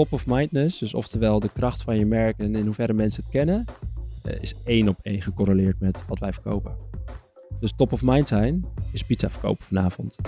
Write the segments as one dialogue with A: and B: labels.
A: top of mindness, dus oftewel de kracht van je merk en in hoeverre mensen het kennen, eh, is één op één gecorreleerd met wat wij verkopen. Dus top of mind zijn is pizza verkopen vanavond.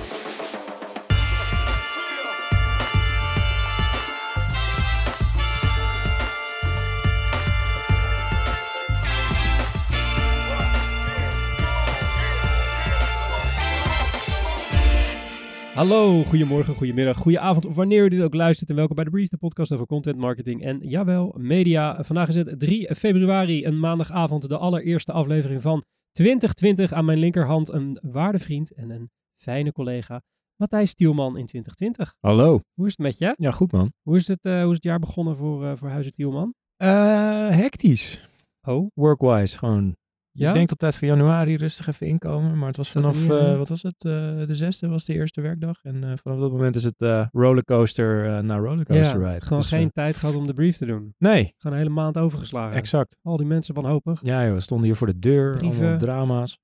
B: Hallo, goedemorgen, goedemiddag, goedenavond of wanneer u dit ook luistert en welkom bij de Breeze, de podcast over content marketing en jawel, media. Vandaag is het 3 februari, een maandagavond, de allereerste aflevering van 2020. Aan mijn linkerhand een waardevriend en een fijne collega, Matthijs Stielman in 2020.
C: Hallo.
B: Hoe is het met je?
C: Ja, goed man.
B: Hoe is het, eh, hoe is het jaar begonnen voor, eh voor Huizen Tielman?
C: Eh hectisch.
B: Oh,
C: Workwise, gewoon.
B: Ja?
C: Ik denk altijd voor januari rustig even inkomen. Maar het was vanaf, eh,
B: hè?
C: wat was het? eh, de zesde was de eerste werkdag. En eh, vanaf dat moment is het eh, rollercoaster eh, naar rollercoaster
B: ja,
C: ride.
B: gewoon
C: Dus,
B: geen
C: eh,
B: tijd gehad om de brief te doen.
C: nee,
B: Gewoon een hele maand overgeslagen.
C: exact.
B: Al die mensen wanhopig.
C: Ja joh, we stonden hier voor de deur.
B: Brieven.
C: Allemaal drama's.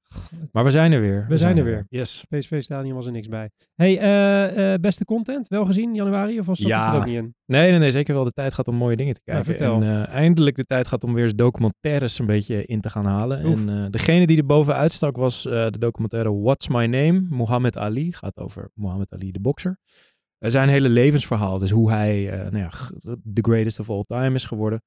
C: Maar we zijn er weer.
B: We zijn er weer.
C: Yes.
B: PSV-stadion was er niks bij. Hey, eh, eh, beste content, wel gezien januari? Of was dat
C: Ja.
B: er ook niet in?
C: Nee, nee, nee, zeker wel de tijd gaat om mooie dingen te
B: Ja,
C: kijken.
B: vertel.
C: en eh, eindelijk de tijd gaat om weer eens documentaires een beetje in te gaan halen.
B: Oef.
C: En degene die er bovenuit stak was de documentaire What's My Name? Muhammad Ali. Gaat over Muhammad Ali, de bokser. Zijn hele levensverhaal. Dus hoe hij nou ja, the greatest of all time is geworden.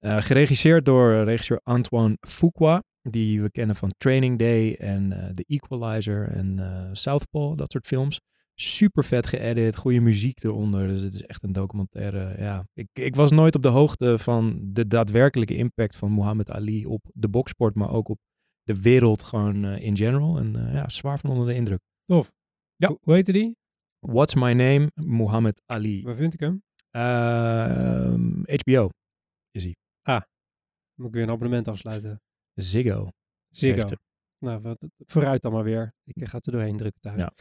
C: Geregisseerd door regisseur Antoine Fuqua. Die we kennen van Training Day en eh, The Equalizer en eh Southpaw. Dat soort films super vet geëdit, goede muziek eronder. Dus het is echt een documentaire. Ja, ik, ik was nooit op de hoogte van de daadwerkelijke impact van Muhammad Ali op de boksport, maar ook op de wereld gewoon eh, in general. En ja, zwaar van onder de indruk.
B: Tof.
C: Ja.
B: Hoe, hoe heette die?
C: What's my name? Muhammad Ali.
B: Waar vind ik hem?
C: Ehm, HBO.
B: Moet ik weer een abonnement afsluiten.
C: Ziggo.
B: Ziggo. Nou, wat, vooruit dan maar weer. Ik ga het er doorheen drukken thuis.
C: Ja.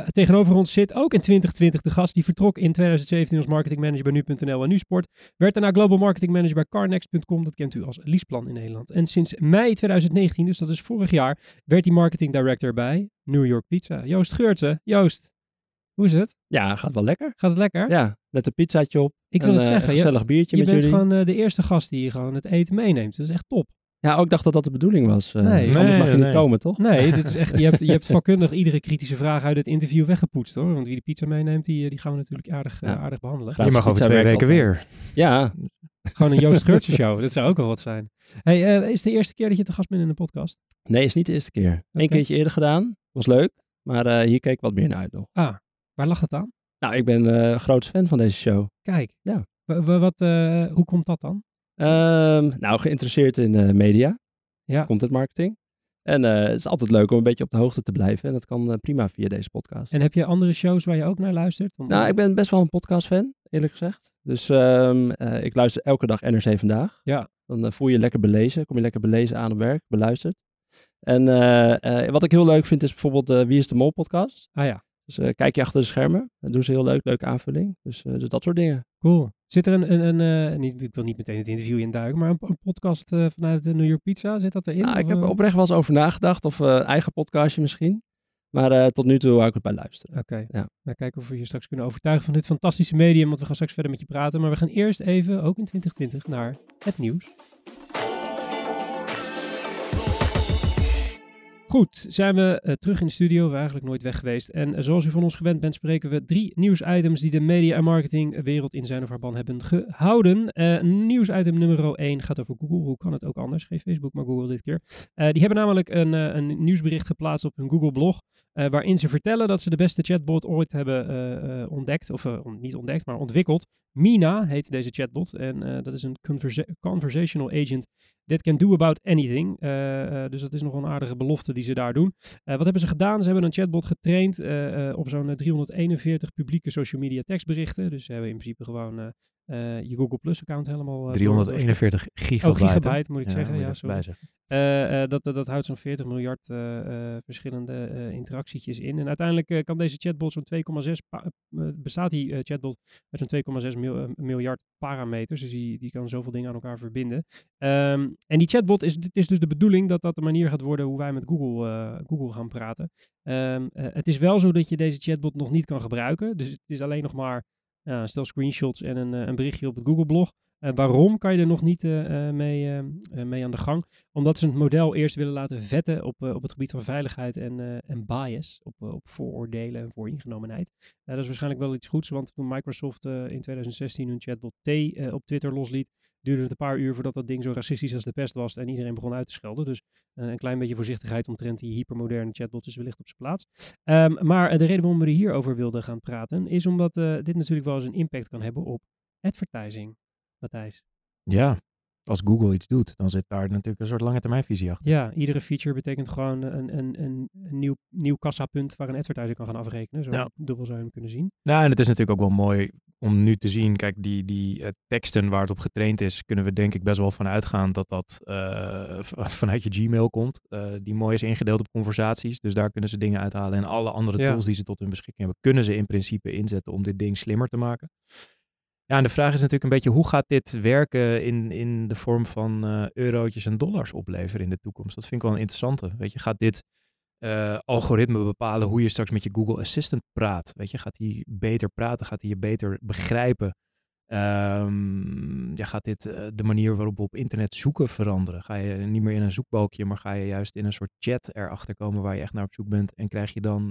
B: Eh, tegenover ons zit ook in 2020 de gast die vertrok in 2017 als marketingmanager bij nu.nl en NuSport. Werd daarna global marketing manager bij carnext.com. Dat kent u als Leaseplan in Nederland. En sinds mei 2019, dus dat is vorig jaar, werd hij marketing director bij New York Pizza. Joost Geurtsen. Joost, hoe is het?
A: Ja, gaat wel lekker.
B: Gaat het lekker?
A: Ja, net een pizzaatje op.
B: Ik wil
A: en,
B: het
A: eh,
B: zeggen.
A: Een
B: Je,
A: gezellig biertje
B: je
A: met
B: bent
A: jullie.
B: gewoon eh, de eerste gast die gewoon het eten meeneemt. Dat is echt top.
A: Ja, ook dacht dat dat de bedoeling was. Eh,
B: Nee.
A: Anders
C: Nee,
A: mag je
C: nee.
A: niet komen, toch?
B: Nee, dit is echt, je, hebt, je hebt vakkundig iedere kritische vraag uit het interview weggepoetst hoor. Want wie de pizza meeneemt, die, die gaan we natuurlijk aardig, eh, aardig behandelen.
C: Je mag over twee weken weer.
A: Ja,
B: Gewoon een Joost Geurtsen show. Dat zou ook wel wat zijn. Hey, eh, is het de eerste keer dat je te gast bent in een podcast?
A: nee, is niet de eerste keer. Eén
B: Oké.
A: keertje eerder gedaan. Was leuk. Maar eh, hier keek ik wat meer naar uit nog.
B: Ah, waar lag het aan?
A: Nou, ik ben eh groot fan van deze show.
B: Kijk.
A: Ja.
B: Wa- wa- wat, eh, hoe komt dat dan?
A: Ehm, nou, geïnteresseerd in eh, media,
B: Ja.
A: content marketing. En eh, het is altijd leuk om een beetje op de hoogte te blijven. En dat kan eh, prima via deze podcast.
B: En heb je andere shows waar je ook naar luistert?
A: Nou, ik ben best wel een podcast-fan, eerlijk gezegd. Dus ehm, eh, ik luister elke dag NRC Vandaag.
B: Ja.
A: Dan voel je je lekker belezen. Kom je lekker belezen aan op werk, beluisterd. En wat ik heel leuk vind is bijvoorbeeld de Wie is de Mol podcast.
B: Ah ja,
A: Dus eh, kijk je achter de schermen. Dat doen ze heel leuk, leuke aanvulling. Dus, eh, dus dat soort dingen.
B: cool. Zit er een, een, een eh, niet, ik wil niet meteen het interview induiken, maar een, een podcast vanuit de New York Pizza, zit dat erin?
A: Nou, ik heb
B: eh,
A: oprecht wel eens over nagedacht. Of eigen podcastje misschien. Maar tot nu toe hou ik het bij luisteren.
B: Oké,
A: Ja.
B: nou, kijken of we je straks kunnen overtuigen van dit fantastische medium, want we gaan straks verder met je praten. Maar we gaan eerst even, ook in 2020, naar het nieuws. Goed, zijn we eh, terug in de studio. We zijn eigenlijk nooit weg geweest. En eh, zoals u van ons gewend bent, spreken we drie nieuwsitems die de media- en marketingwereld in zijn of haar ban hebben gehouden. Eh nieuwsitem nummer 1 gaat over Google. Hoe kan het ook anders? Geen Facebook, maar Google dit keer. Die hebben namelijk een, een nieuwsbericht geplaatst op hun Google-blog. waarin ze vertellen dat ze de beste chatbot ooit hebben ontdekt. Of niet ontdekt, maar ontwikkeld. Mina heet deze chatbot. En dat is een conversa- conversational agent that can do about anything. Dus dat is nog een aardige belofte die ze daar doen. Eh, wat hebben ze gedaan? Ze hebben een chatbot getraind eh, eh, op zo'n eh, 341 publieke social media tekstberichten. Dus ze hebben in principe gewoon eh, eh, je Google Plus account helemaal... eh,
C: 341
B: door-
C: gigabyte.
B: Oh, gigabyte moet ik zeggen. Ja,
C: er
B: sorry.
C: bij zeggen.
B: Eh, eh, dat, dat, dat houdt zo'n 40 miljard eh, eh, verschillende eh, interactietjes in. En uiteindelijk eh, kan deze chatbot zo'n 2,6 pa- eh, bestaat die eh, chatbot uit zo'n 2,6 mil- eh, miljard parameters. Dus die, die kan zoveel dingen aan elkaar verbinden. Ehm, en die chatbot is, is dus de bedoeling dat dat de manier gaat worden hoe wij met Google, eh, Google gaan praten. Ehm, eh, het is wel zo dat je deze chatbot nog niet kan gebruiken. Dus het is alleen nog maar Ja, stel screenshots en een, eh, een berichtje op het Google-blog. Eh, waarom kan je er nog niet eh, mee, mee aan de gang? Omdat ze het model eerst willen laten vetten op, op het gebied van veiligheid en, en bias, op, op vooroordelen en vooringenomenheid. Dat is waarschijnlijk wel iets goeds, want toen Microsoft in 2016 hun chatbot T op Twitter losliet, duurde het een paar uur voordat dat ding zo racistisch als de pest was en iedereen begon uit te schelden. Dus eh, een klein beetje voorzichtigheid omtrent die hypermoderne chatbots is wellicht op zijn plaats. Ehm, maar eh, de reden waarom we er hierover wilden gaan praten, is omdat eh, dit natuurlijk wel eens een impact kan hebben op advertising. Matthijs.
C: Ja, als Google iets doet, dan zit daar natuurlijk een soort lange termijnvisie achter.
B: Ja, iedere feature betekent gewoon een, een, een, een nieuw, nieuw kassapunt waar een advertiser kan gaan afrekenen. Zo
C: Ja.
B: dubbel zou je hem kunnen zien.
C: Nou, en het is natuurlijk ook wel mooi om nu te zien, kijk, die, die eh, teksten waar het op getraind is, kunnen we denk ik best wel van uitgaan dat dat eh, vanuit je Gmail komt. Eh, die mooi is ingedeeld op conversaties, dus daar kunnen ze dingen uithalen. En alle andere
B: Ja.
C: tools die ze tot hun beschikking hebben, kunnen ze in principe inzetten om dit ding slimmer te maken. Ja, en de vraag is natuurlijk een beetje, hoe gaat dit werken in, in de vorm van eh, eurotjes en dollars opleveren in de toekomst? Dat vind ik wel een interessante. Weet je, gaat dit eh, algoritme bepalen hoe je straks met je Google Assistant praat. Weet je, gaat hij beter praten? Gaat hij je beter begrijpen? Ehm, ja, gaat dit eh, de manier waarop we op internet zoeken veranderen? Ga je niet meer in een zoekbalkje, maar ga je juist in een soort chat erachter komen waar je echt naar op zoek bent en krijg je dan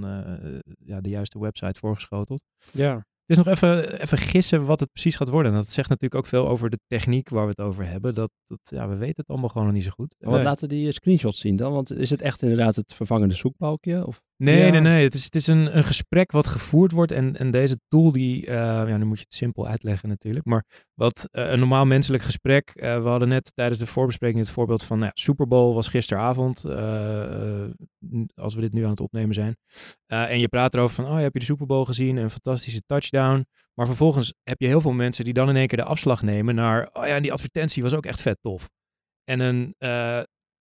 C: ja, de juiste website voorgeschoteld?
B: Ja,
C: Het is nog even, even gissen wat het precies gaat worden. En dat zegt natuurlijk ook veel over de techniek waar we het over hebben. Dat, dat, ja, we weten het allemaal gewoon nog niet zo goed.
A: Maar Wat
B: Nee.
A: laten die eh, screenshots zien dan? Want is het echt inderdaad het vervangende zoekbalkje? Of?
C: Nee,
B: Ja.
C: nee, nee. Het is, het is een, een gesprek wat gevoerd wordt. En, en deze tool, die, eh, ja, nu moet je het simpel uitleggen natuurlijk. Maar wat eh, een normaal menselijk gesprek. eh, we hadden net tijdens de voorbespreking het voorbeeld van nou, Super Bowl was gisteravond. als we dit nu aan het opnemen zijn. En je praat erover van, oh, heb je de Super Bowl gezien? Een fantastische touchdown. Maar vervolgens heb je heel veel mensen die dan in één keer de afslag nemen naar, oh ja, en die advertentie was ook echt vet tof. En een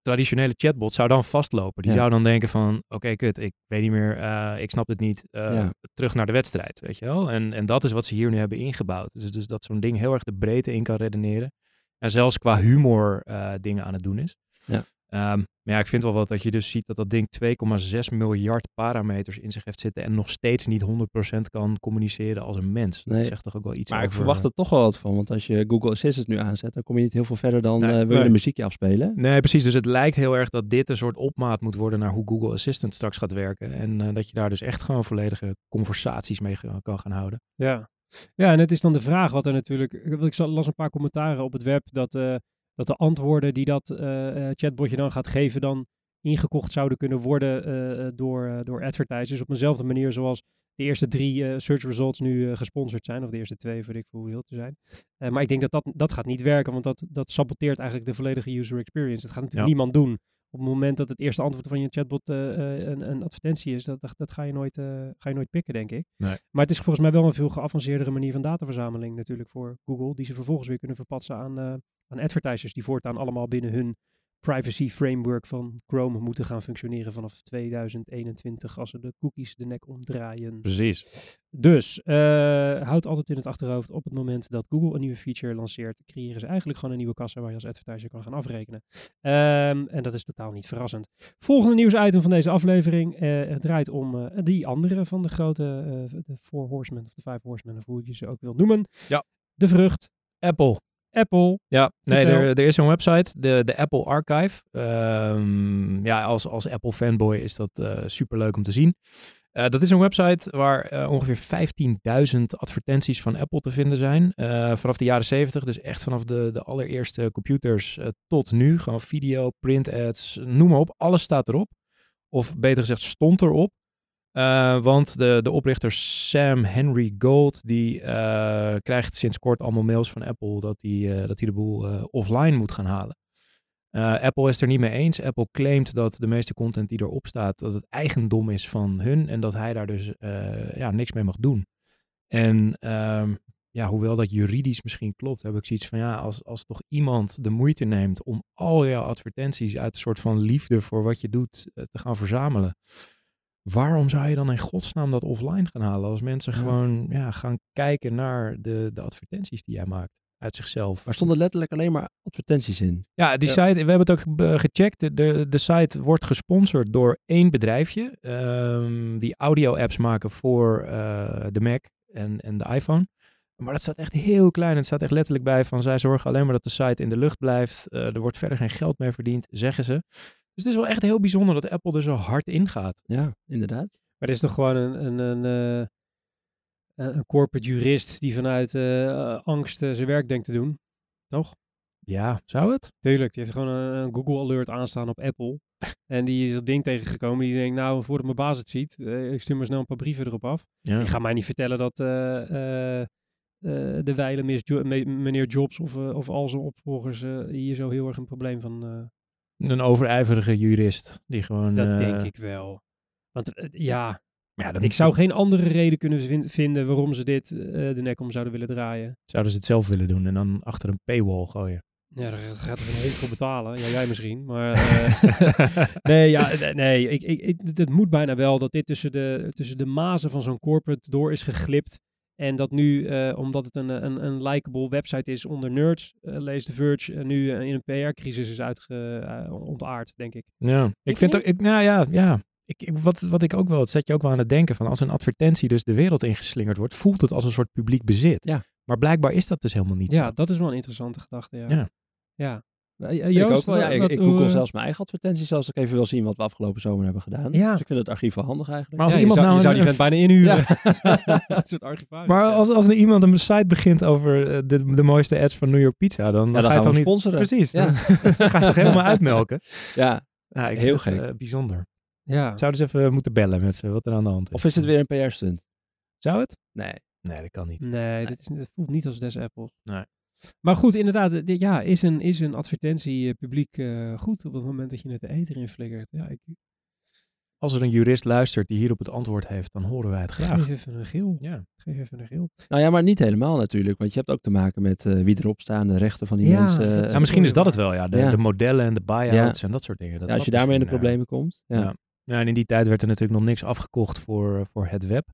C: traditionele chatbot zou dan vastlopen. Die
A: Ja.
C: zou dan denken van, oké, kut, ik weet niet meer, eh, ik snap het niet, eh,
A: Ja.
C: terug naar de wedstrijd, weet je wel. En, en dat is wat ze hier nu hebben ingebouwd. Dus, dus dat zo'n ding heel erg de breedte in kan redeneren. En zelfs qua humor eh, dingen aan het doen is.
A: Ja.
C: Ehm, maar ja, ik vind wel wat dat je dus ziet dat dat ding 2,6 miljard parameters in zich heeft zitten en nog steeds niet 100% kan communiceren als een mens. Dat
A: Nee.
C: zegt toch ook wel iets
A: Maar
C: over...
A: ik verwacht er toch wel wat van. Want als je Google Assistant nu aanzet, dan kom je niet heel veel verder dan
C: Nee,
A: eh, wil je
C: nee.
A: een muziekje afspelen.
C: Nee, precies. Dus het lijkt heel erg dat dit een soort opmaat moet worden naar hoe Google Assistant straks gaat werken. En eh, dat je daar dus echt gewoon volledige conversaties mee kan gaan houden.
B: Ja. ja, en het is dan de vraag wat er natuurlijk... Ik las een paar commentaren op het web dat, eh, dat de antwoorden die dat eh, chatbotje dan gaat geven dan ingekocht zouden kunnen worden eh, door, door advertisers op eenzelfde manier zoals de eerste drie search results nu gesponsord zijn. Of de eerste twee, weet ik veel hoe heel te zijn. Maar ik denk dat, dat dat gaat niet werken, want dat, dat saboteert eigenlijk de volledige user experience. Dat gaat natuurlijk
C: Ja.
B: niemand doen. Op het moment dat het eerste antwoord van je chatbot eh, eh, een, een advertentie is, dat, dat, ga, je nooit, eh, ga je nooit pikken, denk ik.
C: Nee.
B: Maar het is volgens mij wel een veel geavanceerdere manier van dataverzameling natuurlijk voor Google, die ze vervolgens weer kunnen verpatsen aan, aan advertisers die voortaan allemaal binnen hun privacy framework van Chrome moeten gaan functioneren vanaf 2021 als ze de cookies de nek omdraaien.
C: Precies.
B: Dus eh, houd altijd in het achterhoofd op het moment dat Google een nieuwe feature lanceert, creëren ze eigenlijk gewoon een nieuwe kassa waar je als advertiser kan gaan afrekenen. Ehm, en dat is totaal niet verrassend. Volgende nieuwsitem van deze aflevering eh, het draait om eh, die andere van de grote, de Four Horsemen of de Five Horsemen of hoe je ze ook wilt noemen.
C: Ja.
B: De vrucht,
C: Apple.
B: Apple.
C: Ja, nee,
B: Vertel.
C: er, er is een website, de, de Apple Archive. Ehm, ja, als, als Apple fanboy is dat eh super leuk om te zien. Eh, dat is een website waar eh, ongeveer 15.000 advertenties van Apple te vinden zijn. Eh, vanaf de jaren 70, dus echt vanaf de, de allereerste computers eh, tot nu. Gewoon video, print ads, noem maar op. Alles staat erop. Of beter gezegd, stond erop. Eh, want de, de oprichter Sam Henry Gold, die eh, krijgt sinds kort allemaal mails van Apple dat hij, eh, dat hij de boel offline moet gaan halen. Apple is er niet mee eens. Apple claimt dat de meeste content die erop staat, dat het eigendom is van hun en dat hij daar dus ja, niks mee mag doen. En ehm, ja, hoewel dat juridisch misschien klopt, heb ik zoiets van ja, als, als toch iemand de moeite neemt om al jouw advertenties uit een soort van liefde voor wat je doet te gaan verzamelen. Waarom zou je dan in godsnaam dat offline gaan halen? Als mensen
A: Ja.
C: gewoon ja, gaan kijken naar de, de advertenties die jij maakt uit zichzelf.
A: Maar stonden letterlijk alleen maar advertenties in.
C: Ja, die
A: Ja.
C: site, we hebben het ook ge- gecheckt. De- De, de site wordt gesponsord door één bedrijfje. ehm, die audio-apps maken voor eh, de Mac en, en de iPhone. Maar dat staat echt heel klein. Het staat echt letterlijk bij van zij zorgen alleen maar dat de site in de lucht blijft. Eh, er wordt verder geen geld meer verdiend, zeggen ze. Dus het is wel echt heel bijzonder dat Apple er zo hard in gaat.
A: Ja, inderdaad.
B: Maar er is toch gewoon een, een, een, eh, een een corporate jurist die vanuit eh, angst eh, zijn werk denkt te doen. Toch?
C: Ja, zou het?
B: Tuurlijk, die heeft gewoon een, een Google Alert aanstaan op Apple. en die is dat ding tegengekomen. Die denkt, nou, voordat mijn baas het ziet, eh, ik stuur maar snel een paar brieven erop af.
C: Ja.
B: Je gaat mij niet vertellen dat eh, eh, eh, de wijle meneer Jobs of, of al zijn opvolgers hier zo heel erg een probleem van... eh,
C: Een overijverige jurist die gewoon...
B: dat
C: eh,
B: denk ik wel. Want eh, ja,
C: maar Ja, dan
B: ik zou geen andere reden kunnen vin- vinden waarom ze dit eh, de nek om zouden willen draaien.
C: Zouden ze het zelf willen doen en dan achter een paywall gooien.
B: Ja, daar gaat er een heel veel betalen. Ja, jij misschien. Maar eh, nee, ja, nee, nee ik, ik, ik, het moet bijna wel dat dit tussen de, tussen de mazen van zo'n corporate door is geglipt. En dat nu, eh, omdat het een, een, een likable website is onder nerds, eh, lees The Verge, eh, nu in een PR-crisis is uitge, ontaard, denk ik.
C: Ja, ik vind ook, ik, nou ja, ja. Ik, ik- wat, wat ik ook wel, het zet je ook wel aan het denken van als een advertentie dus de wereld ingeslingerd wordt, voelt het als een soort publiek bezit.
A: Ja.
C: Maar blijkbaar is dat dus helemaal niet
B: Ja,
C: zo.
B: dat is wel een interessante gedachte, ja.
C: Ja.
B: Ja. Eh,
A: ik
B: Joost,
A: ook wel. Ja, ik, ik google
B: hoe,
A: zelfs mijn eigen advertenties als ik even wil zien wat we afgelopen zomer hebben gedaan.
B: Ja.
A: Dus ik vind het archief wel handig eigenlijk.
C: Maar als
B: ja,
C: iemand
B: je zou,
C: nou
B: je zou die vent bijna inhuren.
A: Ja.
B: een soort archivaris.
C: Maar als, als er iemand een site begint over eh, de, de mooiste ads van New York Pizza, dan,
A: Ja,
C: dan
A: dan
C: ga je toch niet...
A: sponsoren.
C: Precies,
A: Ja.
C: dan ga je toch helemaal uitmelken.
A: Ja.
C: Ja, ik
A: Heel
C: het,
A: gek.
C: eh, bijzonder.
B: ja.
C: Zouden ze even moeten bellen met ze, wat er aan de hand is.
A: Of is het weer een PR-stunt?
C: Zou het?
A: Nee.
C: Nee, dat kan niet.
B: Nee, dit, is, dit voelt niet als des Apples.
C: Nee.
B: Maar goed, inderdaad, eh, dit, ja, is een, is een advertentie eh, publiek eh, goed op het moment dat je het de eter in flikkert? Ja, ik
C: Als er een jurist luistert die hierop het antwoord heeft, dan horen wij het graag.
B: geef even een geel.
C: Ja.
B: Geef even een geel.
A: Nou ja, maar niet helemaal natuurlijk. Want je hebt ook te maken met eh, wie erop staan, de rechten van die
B: Ja,
A: mensen.
C: Nou, misschien is dat het wel, ja. De,
A: Ja.
C: de modellen en de buyouts en dat soort dingen. Dat
A: ja, als je daarmee in de problemen komt. Ja.
C: Ja. Ja, en in die tijd werd er natuurlijk nog niks afgekocht voor, voor het web.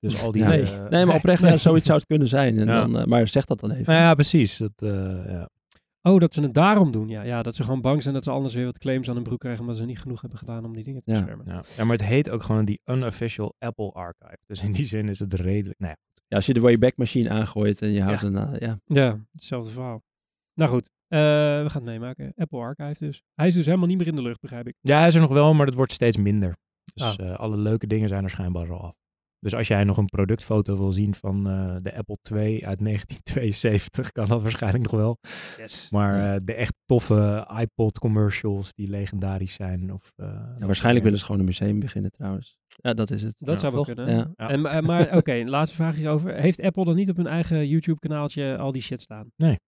C: Dus al die...
B: Nee.
C: eh,
A: Nee, maar oprecht, ja, zoiets zou het kunnen zijn. En
C: Ja.
A: dan, eh, maar zeg dat dan even.
C: Nou ja, precies. Dat, eh, ja.
B: Oh, dat ze het daarom doen. Ja, ja, dat ze gewoon bang zijn dat ze anders weer wat claims aan hun broek krijgen, omdat ze niet genoeg hebben gedaan om die dingen te
A: Ja.
B: beschermen.
C: Ja. ja, maar het heet ook gewoon die unofficial Apple Archive. Dus in die zin is het redelijk... Nou ja,
A: Ja, als je de Wayback Machine aangooit en je houdt
C: Ja.
A: een... ja.
B: Ja, hetzelfde verhaal. Nou goed, eh, we gaan het meemaken. Apple Archive dus. Hij is dus helemaal niet meer in de lucht, begrijp ik.
C: ja, hij is er nog wel, maar het wordt steeds minder. Dus
B: Ah.
C: eh, alle leuke dingen zijn er schijnbaar al af. Dus als jij nog een productfoto wil zien van eh, de Apple II uit 1972, kan dat waarschijnlijk nog wel.
B: Yes.
C: Maar eh, de echt toffe iPod commercials die legendarisch zijn. Of, eh,
A: Ja, waarschijnlijk willen ze gewoon een museum beginnen trouwens. Ja, dat is het.
B: Dat
A: Ja,
B: zou wel kunnen.
A: Ja.
C: Ja.
B: En, maar maar oké, laatste vraag hierover. Heeft Apple dan niet op hun eigen YouTube-kanaaltje al die shit staan?
C: Nee.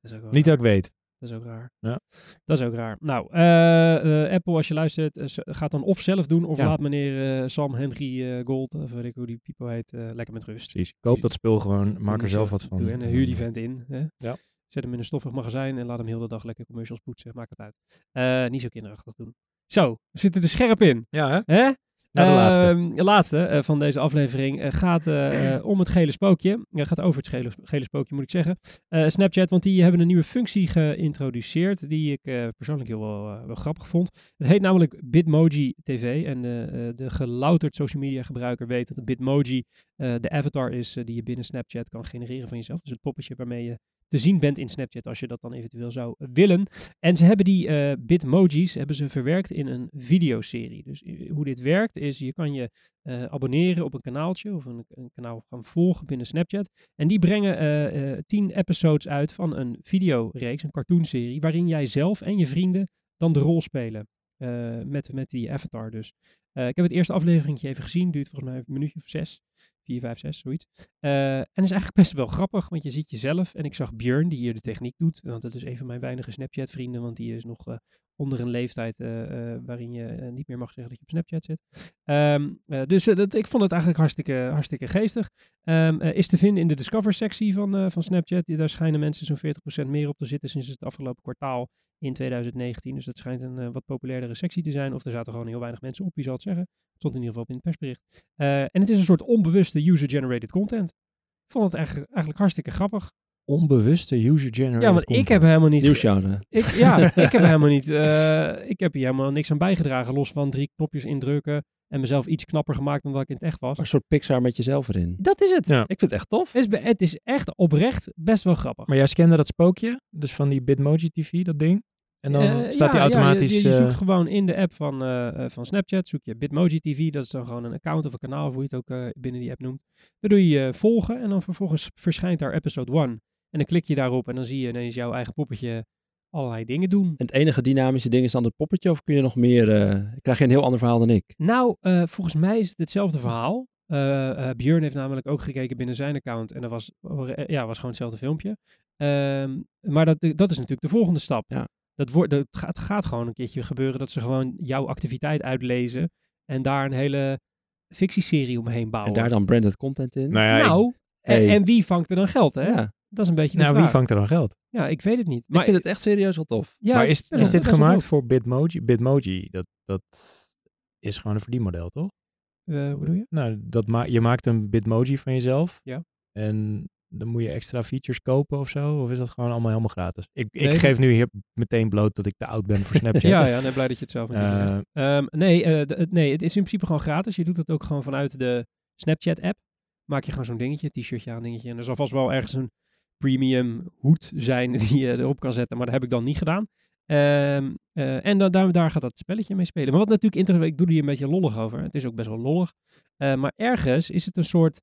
B: Dat is ook wel
C: Niet
B: raar.
C: dat ik weet.
B: Dat is ook raar.
C: Ja.
B: Dat is ook raar. Nou, eh, eh, Apple, als je luistert, eh, gaat dan of zelf doen, of
C: Ja.
B: laat meneer Sam Henry Gold, of weet ik hoe die pipo heet, lekker met rust.
C: Precies. Koop dat spul gewoon. Maak er zelf wat van.
B: doe En huur die vent in. Hè?
C: Ja.
B: Zet hem in een stoffig magazijn en laat hem heel de dag lekker commercials poetsen. Maakt het uit. Niet zo kinderachtig doen. Zo, we zitten er scherp in.
C: Ja, hè?
B: Hè?
C: De laatste.
B: Ehm, eh, van deze aflevering eh, gaat eh, om het gele spookje. Gaat over het gele, gele spookje, moet ik zeggen. Snapchat, want die hebben een nieuwe functie geïntroduceerd. Die ik persoonlijk heel wel, wel grappig vond. Het heet namelijk Bitmoji TV. En de gelouterd social media gebruiker weet dat Bitmoji de avatar is die je binnen Snapchat kan genereren van jezelf. Dus het poppetje waarmee je te zien bent in Snapchat als je dat dan eventueel zou willen. En ze hebben die eh Bitmojis hebben ze verwerkt in een videoserie. Dus eh, hoe dit werkt is, je kan je eh, abonneren op een kanaaltje of een, een kanaal gaan volgen binnen Snapchat. En die brengen tien episodes uit van een videoreeks, een cartoonserie, waarin jij zelf en je vrienden dan de rol spelen. met, met die avatar dus. Eh, ik heb het eerste aflevering even gezien, duurt volgens mij een minuutje of zes. Vier, vijf, zes, zoiets. Eh, en is eigenlijk best wel grappig, want je ziet jezelf. En ik zag Björn, die hier de techniek doet. Want dat is een van mijn weinige Snapchat-vrienden, want die is nog eh, onder een leeftijd waarin je niet meer mag zeggen dat je op Snapchat zit. Ehm, eh, dus dat, ik vond het eigenlijk hartstikke, hartstikke geestig. Ehm, eh, is te vinden in de Discover-sectie van, van Snapchat. Daar schijnen mensen zo'n 40% meer op te zitten sinds het afgelopen kwartaal in 2019. Dus dat schijnt een wat populairdere sectie te zijn. Of er zaten gewoon heel weinig mensen op, wie zal zeggen. Stond in ieder geval in het persbericht. Eh, en het is een soort onbewuste user-generated content. Ik vond het eigenlijk, eigenlijk hartstikke grappig.
C: Onbewuste user-generated
B: Ja, want ik
C: content.
B: heb helemaal niet...
A: Nieuw genre.
B: Ik, ja, ik heb helemaal niet... eh, ik heb hier helemaal niks aan bijgedragen. Los van drie knopjes indrukken, En mezelf iets knapper gemaakt dan dat ik in het echt was.
A: Een soort Pixar met jezelf erin.
B: Dat is het.
C: Ja.
A: Ik vind het echt tof.
B: Het, is, het is echt oprecht best wel grappig.
C: Maar jij scande dat spookje, dus van die Bitmoji TV, dat ding. En dan
B: Eh,
C: staat
B: ja,
C: hij automatisch...
B: Ja, je, je, je
C: eh,
B: zoekt gewoon in de app van, eh, van Snapchat, zoek je Bitmoji TV. Dat is dan gewoon een account of een kanaal, of hoe je het ook eh, binnen die app noemt. Dan doe je eh, volgen en dan vervolgens verschijnt daar episode 1. En dan klik je daarop en dan zie je ineens jouw eigen poppetje allerlei dingen doen.
A: En het enige dynamische ding is dan het poppetje of kun je nog meer... eh, krijg je een heel ander verhaal dan ik?
B: Nou, eh, volgens mij is het hetzelfde verhaal. Eh eh, Björn heeft namelijk ook gekeken binnen zijn account. En dat was, ja, was gewoon hetzelfde filmpje. Ehm, maar dat, dat is natuurlijk de volgende stap.
A: Ja.
B: Dat wordt, dat gaat, het gaat gewoon een keertje gebeuren dat ze gewoon jouw activiteit uitlezen. En daar een hele fictieserie omheen bouwen.
A: En daar dan branded content in?
C: nou ja, ik-
B: nou, en,
A: Hey.
B: en wie vangt er dan geld, hè?
A: ja.
B: Dat is een beetje de
C: nou, wie vangt er dan geld?
B: Ja, ik weet het niet.
A: ik vind het echt serieus wel tof.
B: ja,
C: maar is, is dit gemaakt voor Bitmoji? Bitmoji, dat, dat is gewoon een verdienmodel, toch?
B: Eh, hoe bedoel je?
C: Nou, dat ma je maakt een Bitmoji van jezelf.
B: Ja.
C: En dan moet je extra features kopen of zo? Of is dat gewoon allemaal helemaal gratis? Ik, ik
B: Nee,
C: geef nu hier meteen bloot dat ik te oud ben voor Snapchat.
B: Ja, ja, nee, blij dat je het zelf keertje
C: Eh,
B: zegt. Ehm, nee, eh, het- nee, het is in principe gewoon gratis. Je doet het ook gewoon vanuit de Snapchat-app. Maak je gewoon zo'n dingetje, t-shirtje aan, dingetje. En er zal vast wel ergens een premium hoed zijn die je erop kan zetten. Maar dat heb ik dan niet gedaan. Ehm, eh, en dan, daar, daar gaat dat spelletje mee spelen. Maar wat natuurlijk interessant, ik doe er hier een beetje lollig over. Het is ook best wel lollig. Eh, maar ergens is het een soort,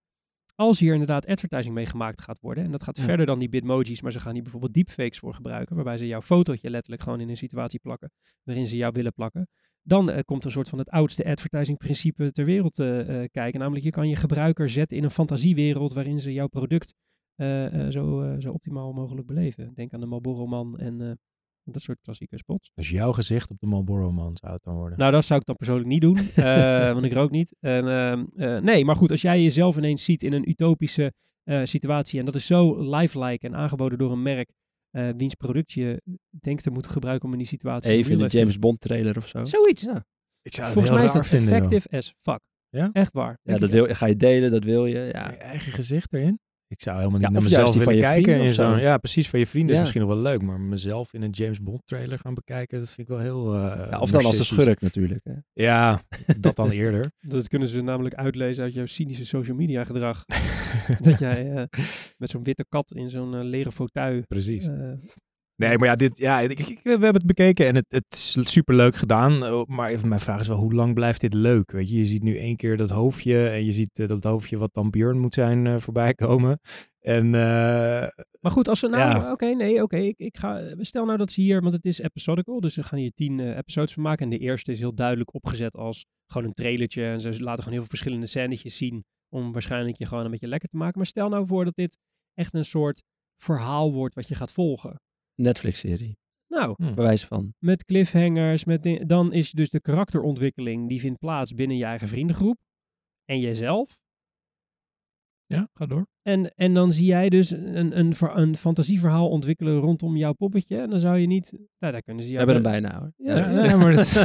B: als hier inderdaad advertising mee gemaakt gaat worden, en dat gaat
A: Ja.
B: verder dan die bitmojis, maar ze gaan hier bijvoorbeeld deepfakes voor gebruiken, waarbij ze jouw fotootje letterlijk gewoon in een situatie plakken, waarin ze jou willen plakken. Dan eh, komt een soort van het oudste advertising principe ter wereld eh, eh, kijken. Namelijk, je kan je gebruiker zetten in een fantasiewereld waarin ze jouw product zo, zo optimaal mogelijk beleven. Denk aan de Marlboro Man en dat soort klassieke spots.
C: Dus jouw gezicht op de Marlboro Man zou het dan worden.
B: Nou, dat zou ik dan persoonlijk niet doen, eh, want ik rook niet. En, ehm, eh, nee, maar goed, als jij jezelf ineens ziet in een utopische eh, situatie en dat is zo lifelike en aangeboden door een merk eh, wiens product je denkt te moeten gebruiken om in die situatie
A: Even in de James Bond trailer of zo.
B: Zoiets.
A: Ja,
C: ik zou het
B: Volgens
C: heel
B: mij is
C: raar
B: dat
C: vinden, joh.
B: effective as fuck.
C: Ja?
B: Echt waar.
A: ja dat wil, ga je delen, dat wil je. Ja.
C: Je eigen gezicht erin? Ik zou helemaal niet
A: Ja,
C: naar mezelf willen kijken. In
A: zo.
C: ja, precies. Van je vrienden is misschien nog wel leuk. Maar mezelf in een James Bond trailer gaan bekijken, dat vind ik wel heel... eh,
A: Ja, of dan als de
C: narcistisch.
A: schurk natuurlijk. Hè.
C: Ja, dat dan eerder.
B: Dat kunnen ze namelijk uitlezen uit jouw cynische social media gedrag. dat jij eh, met zo'n witte kat in zo'n eh, leren fauteuil...
C: Precies. Nee, maar ja, dit, ja ik, ik- we hebben het bekeken en het, het is superleuk gedaan. Eh, Maar even mijn vraag is wel, hoe lang blijft dit leuk? Weet je, je ziet nu één keer dat hoofdje en je ziet eh, dat hoofdje wat dan Björn moet zijn eh, voorbij komen. En
B: Maar goed, als ze nou...
C: Ja.
B: Oké, nee, oké. ik, ik ga... Stel nou dat ze hier... Want het is episodical, dus ze gaan hier tien episodes van maken. En de eerste is heel duidelijk opgezet als gewoon een trailertje. En ze laten gewoon heel veel verschillende scènetjes zien. Om waarschijnlijk je gewoon een beetje lekker te maken. Maar stel nou voor dat dit echt een soort verhaal wordt wat je gaat volgen.
A: Netflix-serie,
B: Nou,
C: hm.
A: bij wijze van.
B: met cliffhangers, met dan is dus de karakterontwikkeling die vindt plaats binnen je eigen vriendengroep en jezelf.
C: ja, ga door.
B: En, en dan zie jij dus een, een, een fantasieverhaal ontwikkelen rondom jouw poppetje. En dan zou je niet... Nou, daar kunnen ze
A: We
B: jou...
A: hebben hem
B: be-
A: bijna hoor.
B: Ja,
C: Ja, maar dat-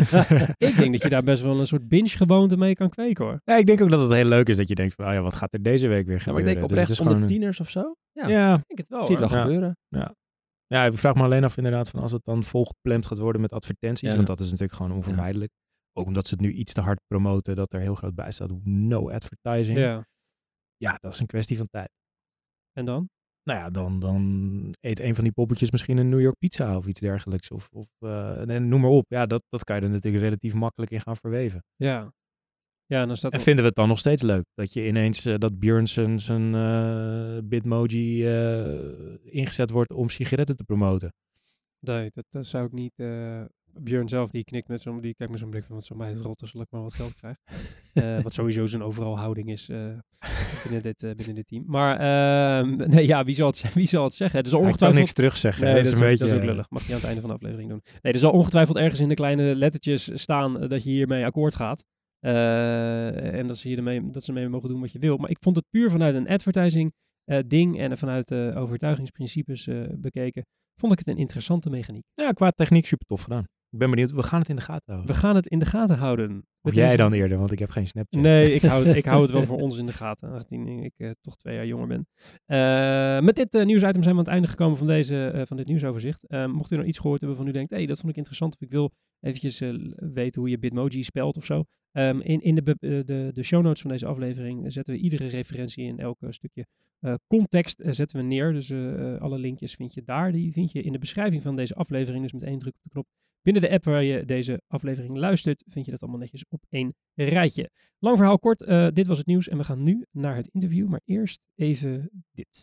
B: Ik denk dat je daar best wel een soort binge-gewoonte mee kan kweken hoor.
C: Ja, ik denk ook dat het heel leuk is dat je denkt van, oh ja, wat gaat er deze week weer
A: Ja, maar
C: gebeuren?
A: ik denk
C: Dus
A: oprecht
C: is
A: onder
C: gewoon-
A: tieners of zo. Ja,
C: Ja,
B: Ik denk het wel
A: zie je het
B: hoor.
A: wel
C: Ja.
A: gebeuren.
C: ja, ik vraag me alleen af inderdaad van als het dan volgepland gaat worden met advertenties,
A: Ja.
C: want dat is natuurlijk gewoon onvermijdelijk. Ook omdat ze het nu iets te hard promoten, dat er heel groot bij staat, no advertising.
B: Ja.
C: ja, dat is een kwestie van tijd.
B: En dan?
C: Nou ja, dan, dan eet een van die poppetjes misschien een New York pizza of iets dergelijks. Of, of eh, en noem maar op. Ja, dat, dat kan je er natuurlijk relatief makkelijk in gaan verweven.
B: Ja. Ja, en dan staat
C: En vinden we het dan nog steeds leuk dat je ineens eh, dat Björn zijn, zijn eh, Bitmoji eh, ingezet wordt om sigaretten te promoten?
B: Nee, dat, dat zou ik niet... Björn zelf, die knikt met zo'n... Die kijkt met zo'n blik van, wat zo mij het rot, zal ik maar wat geld krijgen. Eh, wat sowieso zijn overal houding is binnen, dit, binnen dit team. Maar ehm, nee, ja, wie zal het, wie zal het zeggen? Het is ongetwijfeld...
C: niks terugzeggen.
B: Nee,
C: dat, is een
B: ook,
C: beetje.
B: dat is ook lullig. Mag je aan het einde van de aflevering doen. Nee, er zal ongetwijfeld ergens in de kleine lettertjes staan dat je hiermee akkoord gaat. Eh, en dat ze, hiermee, dat ze mee mogen doen wat je wil. Maar ik vond het puur vanuit een advertising eh, ding en vanuit eh, overtuigingsprincipes bekeken, vond ik het een interessante mechaniek.
C: Ja, qua techniek super tof gedaan. Ik ben benieuwd. We gaan het in de gaten houden.
B: We gaan het in de gaten houden.
C: Of jij dan eerder, want ik heb geen Snapchat.
B: Nee, ik hou, het, ik hou het wel voor ons in de gaten, aangezien ik eh, toch twee jaar jonger ben. Eh, met dit eh, nieuwsitem zijn we aan het einde gekomen van, deze, van dit nieuwsoverzicht. Mocht u nou iets gehoord hebben van u denkt, hey, dat vond ik interessant of ik wil eventjes weten hoe je Bitmoji spelt of zo. Ehm, in in de, de, de show notes van deze aflevering zetten we iedere referentie in elk stukje context zetten we neer. Dus alle linkjes vind je daar. Die vind je in de beschrijving van deze aflevering. Dus met één druk op de knop binnen de app waar je deze aflevering luistert, vind je dat allemaal netjes op één rijtje. Lang verhaal kort, eh, dit was het nieuws en we gaan nu naar het interview. Maar eerst even dit.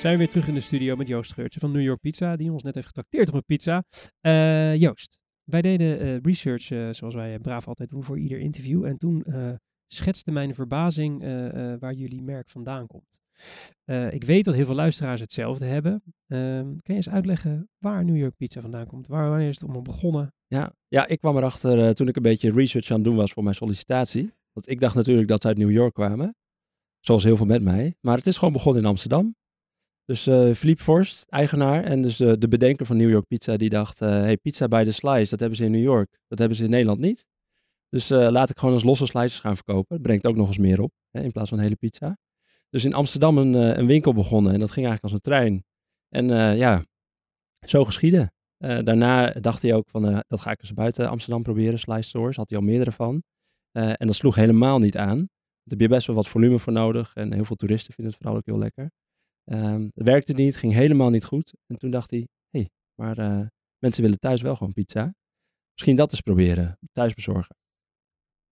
B: Zijn we weer terug in de studio met Joost Geurtje van New York Pizza, die ons net heeft getrakteerd op een pizza. Eh, Joost, wij deden eh, research, eh, zoals wij braaf altijd doen voor ieder interview. En toen schetste mijn verbazing waar jullie merk vandaan komt. Ik weet dat heel veel luisteraars hetzelfde hebben. Ehm, kan je eens uitleggen waar New York Pizza vandaan komt? Waar, wanneer is het allemaal begonnen?
A: Ja, ja, ik kwam erachter toen ik een beetje research aan het doen was voor mijn sollicitatie. Want ik dacht natuurlijk dat ze uit New York kwamen. Zoals heel veel met mij. Maar het is gewoon begonnen in Amsterdam. Dus eh Philippe Forst, eigenaar en dus eh, de bedenker van New York Pizza, die dacht, eh, hey, pizza bij de slice, dat hebben ze in New York. Dat hebben ze in Nederland niet. Dus laat ik gewoon als losse slices gaan verkopen. Het brengt ook nog eens meer op, hè, in plaats van een hele pizza. Dus in Amsterdam een, een winkel begonnen en dat ging eigenlijk als een trein. En ja, zo geschieden. Daarna dacht hij ook van, dat ga ik eens buiten Amsterdam proberen, slice stores. Had hij al meerdere van. En dat sloeg helemaal niet aan. Daar heb je best wel wat volume voor nodig. En heel veel toeristen vinden het vooral ook heel lekker. Ehm, het werkte niet, ging helemaal niet goed. En toen dacht hij, hé, hey, maar eh, mensen willen thuis wel gewoon pizza. Misschien dat eens proberen, thuis bezorgen.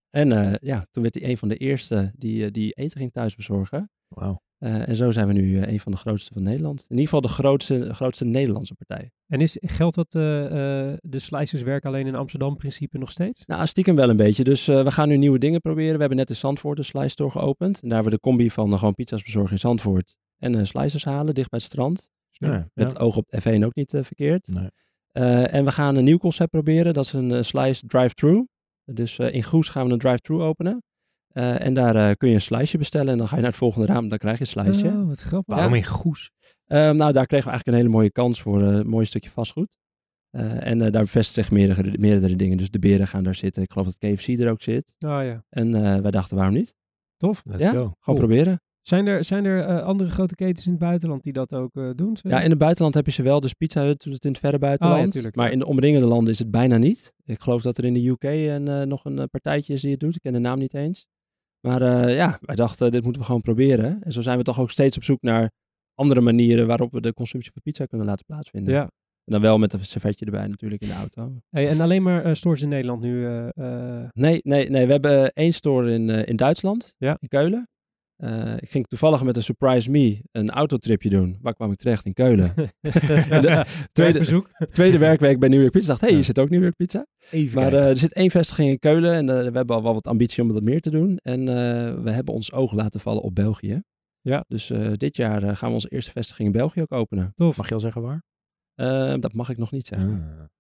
A: En eh, ja, toen werd hij een van de eerste die, eh, die eten ging thuis bezorgen.
C: Wauw.
A: Eh, en zo zijn we nu een van de grootste van Nederland. In ieder geval de grootste, grootste Nederlandse partij.
B: En is, geldt dat eh, eh, de slices werken alleen in Amsterdam principe nog steeds?
A: Nou, stiekem wel een beetje. Dus eh, we gaan nu nieuwe dingen proberen. We hebben net in Zandvoort een slice store geopend. En daar hebben we de combi van gewoon pizza's bezorgen in Zandvoort. En eh slicers halen, dicht bij het strand.
C: Ja,
A: Met het oog op de F1 ook niet eh, verkeerd.
C: Nee.
A: Eh, en we gaan een nieuw concept proberen. Dat is een slice drive-thru. Dus eh, in Goes gaan we een drive-thru openen. Eh, en daar eh, kun je een sliceje bestellen. En dan ga je naar het volgende raam. Dan krijg je een sliceje.
B: Oh, wat grappig.
C: Waarom in Goes?
A: Ehm, nou, daar kregen we eigenlijk een hele mooie kans voor een mooi stukje vastgoed. Eh, en eh, daar bevestigen zich meerdere, meerdere dingen. Dus de beren gaan daar zitten. Ik geloof dat KFC er ook zit.
B: Oh ja,
A: En eh, wij dachten, waarom niet?
B: tof.
C: Let's
A: Ja?
C: go.
A: Gewoon
B: Cool.
A: proberen.
B: Zijn er, zijn er eh, andere grote ketens in het buitenland die dat ook eh, doen?
A: Ja, in het buitenland heb je ze wel. Dus Pizza Hut doet het in het verre buitenland.
B: Oh, ja, tuurlijk,
A: maar in de omringende landen is het bijna niet. Ik geloof dat er in de UK een, eh, nog een partijtje is die het doet. Ik ken de naam niet eens. Maar ja, wij dachten, dit moeten we gewoon proberen. En zo zijn we toch ook steeds op zoek naar andere manieren waarop we de consumptie van pizza kunnen laten plaatsvinden.
B: Ja.
A: En dan wel met een servetje erbij natuurlijk in de auto.
B: Hey, en alleen maar stores in Nederland nu.
A: Nee, nee, nee. We hebben één store in, in Duitsland,
B: Ja.
A: in Keulen. Eh, ik ging toevallig met een surprise me een autotripje doen. Waar kwam ik terecht? In Keulen. de tweede,
B: werkbezoek.
A: tweede werkweek bij New York Pizza. dacht, hé, hey,
C: Ja.
A: hier zit ook New York Pizza.
C: Even
A: Maar eh, er zit één vestiging in Keulen en eh, we hebben al wel wat ambitie om wat meer te doen. En we hebben ons oog laten vallen op België.
B: Ja.
A: Dus dit jaar gaan we onze eerste vestiging in België ook openen.
B: Tof.
C: Mag je al zeggen waar?
A: Eh, dat mag ik nog niet zeggen.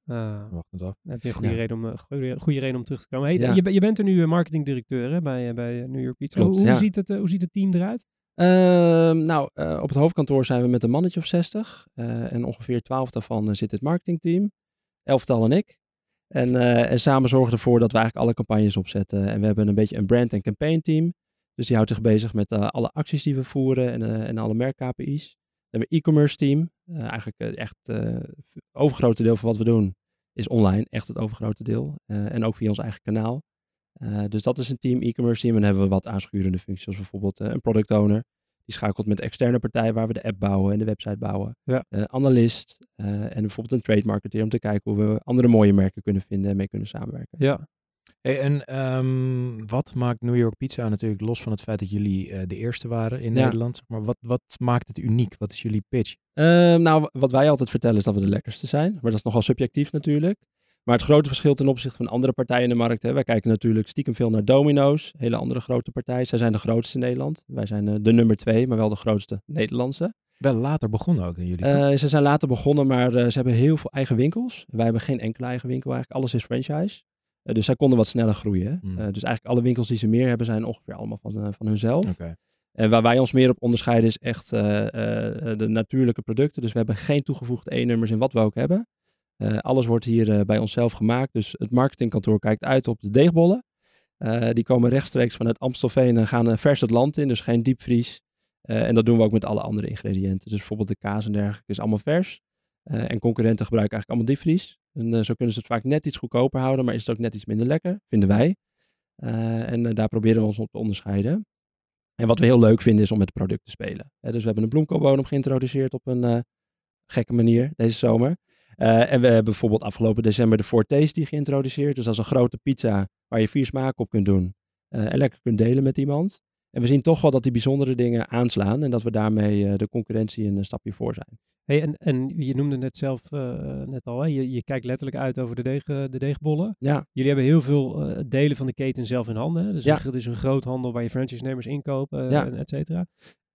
B: Ah,
C: Wacht eens af.
B: dan heb je een goede,
A: Ja.
B: reden om, eh, goede, goede reden om terug te komen. Hey,
A: Ja.
B: je, je bent er nu marketingdirecteur hè, bij, bij New York Pizza.
A: Klopt,
B: hoe,
A: ja.
B: ziet het, hoe ziet het team eruit?
A: Ehm, nou, eh, op het hoofdkantoor zijn we met een mannetje of 60. eh, en ongeveer 12 daarvan zit het marketingteam. Elftal en ik. En, eh, en samen zorgen ervoor dat we eigenlijk alle campagnes opzetten. En we hebben een beetje een brand- en campaign team. Dus die houdt zich bezig met eh, alle acties die we voeren en, eh, en alle merk-KPI's. We hebben een e-commerce team. Eh, eigenlijk eh, echt eh, het overgrote deel van wat we doen is online. Echt het overgrote deel. En ook via ons eigen kanaal. Dus dat is een team, e-commerce team. En dan hebben we wat aanschurende functies, zoals bijvoorbeeld een product owner. Die schakelt met externe partij waar we de app bouwen en de website bouwen.
B: Ja.
A: Analist en bijvoorbeeld een trade marketeer om te kijken hoe we andere mooie merken kunnen vinden en mee kunnen samenwerken.
B: Ja.
C: Hey, en ehm, wat maakt New York Pizza natuurlijk los van het feit dat jullie eh, de eerste waren in
A: Ja.
C: Nederland? Maar wat, wat maakt het uniek? Wat is jullie pitch?
A: Ehm, nou, wat wij altijd vertellen is dat we de lekkerste zijn. Maar dat is nogal subjectief natuurlijk. Maar het grote verschil ten opzichte van andere partijen in de markt. Hè, wij kijken natuurlijk stiekem veel naar Domino's. Hele andere grote partij. Zij zijn de grootste in Nederland. Wij zijn eh, de nummer twee, maar wel de grootste Nederlandse.
C: Wel later begonnen ook in jullie.
A: Eh, ze zijn later begonnen, maar ze hebben heel veel eigen winkels. Wij hebben geen enkele eigen winkel eigenlijk. Alles is franchise. Eh, dus zij konden wat sneller groeien.
C: Hmm.
A: Eh, dus eigenlijk alle winkels die ze meer hebben zijn ongeveer allemaal van, eh, van hunzelf. En waar wij ons meer op onderscheiden is echt de natuurlijke producten. Dus we hebben geen toegevoegde E-nummers in wat we ook hebben. Alles wordt hier bij onszelf gemaakt. Dus het marketingkantoor kijkt uit op de deegbollen. Die komen rechtstreeks vanuit Amstelveen en gaan vers het land in. Dus geen diepvries. En dat doen we ook met alle andere ingrediënten. Dus bijvoorbeeld de kaas en dergelijke is allemaal vers. Eh, en concurrenten gebruiken eigenlijk allemaal diepvries. En eh, zo kunnen ze het vaak net iets goedkoper houden, maar is het ook net iets minder lekker, vinden wij. Eh, en daar proberen we ons op te onderscheiden. En wat we heel leuk vinden is om met het product te spelen. Dus we hebben een bloemkoolbodem geïntroduceerd op een gekke manier deze zomer. En we hebben bijvoorbeeld afgelopen december de Four Tasty geïntroduceerd. Dus dat is een grote pizza waar je vier smaken op kunt doen. en lekker kunt delen met iemand. En we zien toch wel dat die bijzondere dingen aanslaan. En dat we daarmee eh, de concurrentie een stapje voor zijn.
B: Hey, en, en je noemde net zelf eh, net al, hè? Je, je kijkt letterlijk uit over de, deeg, eh, de deegbollen.
A: Ja,
B: Jullie hebben heel veel eh, delen van de keten zelf in handen. Hè? Dus
A: Ja.
B: een, dus een groothandel waar je franchise-nemers inkopen, eh,
A: Ja.
B: et cetera.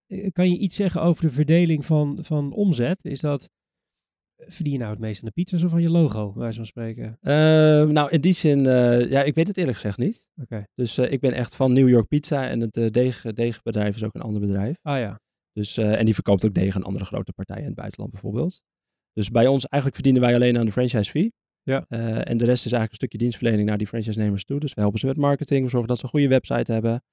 B: Eh, Kan je iets zeggen over de verdeling van, van omzet? Is dat, verdien je nou het meest aan de pizza's of aan je logo, wijze van spreken?
A: Eh, nou in die zin, eh, ja, ik weet het eerlijk gezegd niet.
B: Oké.
A: Dus eh, ik ben echt van New York Pizza. En het eh, deeg, deegbedrijf is ook een ander bedrijf.
B: Ah ja.
A: Dus, en die verkoopt ook deeg aan andere grote partijen in het buitenland bijvoorbeeld. Dus bij ons eigenlijk verdienen wij alleen aan de franchise fee.
B: Ja.
A: En de rest is eigenlijk een stukje dienstverlening naar die franchise-nemers toe. Dus we helpen ze met marketing. We zorgen dat ze een goede website hebben.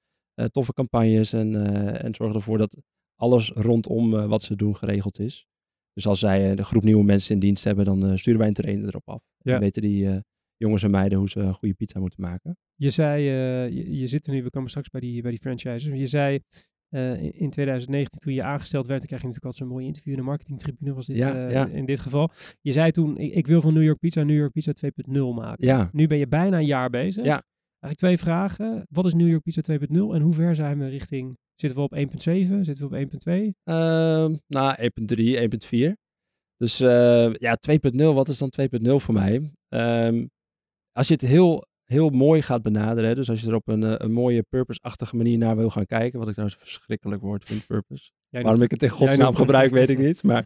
A: toffe campagnes. En, en zorgen ervoor dat alles rondom wat ze doen geregeld is. Dus als zij eh, de groep nieuwe mensen in dienst hebben, dan eh, sturen wij een trainer erop af.
B: Ja.
A: Dan weten die eh, jongens en meiden hoe ze een goede pizza moeten maken.
B: Je zei, je, je zit er nu, we komen straks bij die, bij die franchises. Je zei in, in 2019, toen je aangesteld werd, dan krijg je natuurlijk altijd zo'n mooi interview in de marketingtribune, was dit
A: Ja, ja.
B: in dit geval. Je zei toen, ik, ik wil van New York Pizza New York Pizza 2.0 maken.
A: Ja,
B: Nu ben je bijna een jaar bezig.
A: Ja.
B: Eigenlijk twee vragen. Wat is New York Pizza 2.0 en hoe ver zijn we richting, zitten we op 1.7, zitten we op 1.2?
A: Ehm nou, 1.3, 1.4. Dus eh, ja, 2.0, wat is dan 2.0 voor mij? Ehm, als je het heel, heel mooi gaat benaderen, hè, dus als je er op een, eh, een mooie purpose-achtige manier naar wil gaan kijken, wat ik trouwens een verschrikkelijk woord vind, purpose.
B: Jij
A: Waarom ik het in godsnaam gebruik, weet ik niet. Maar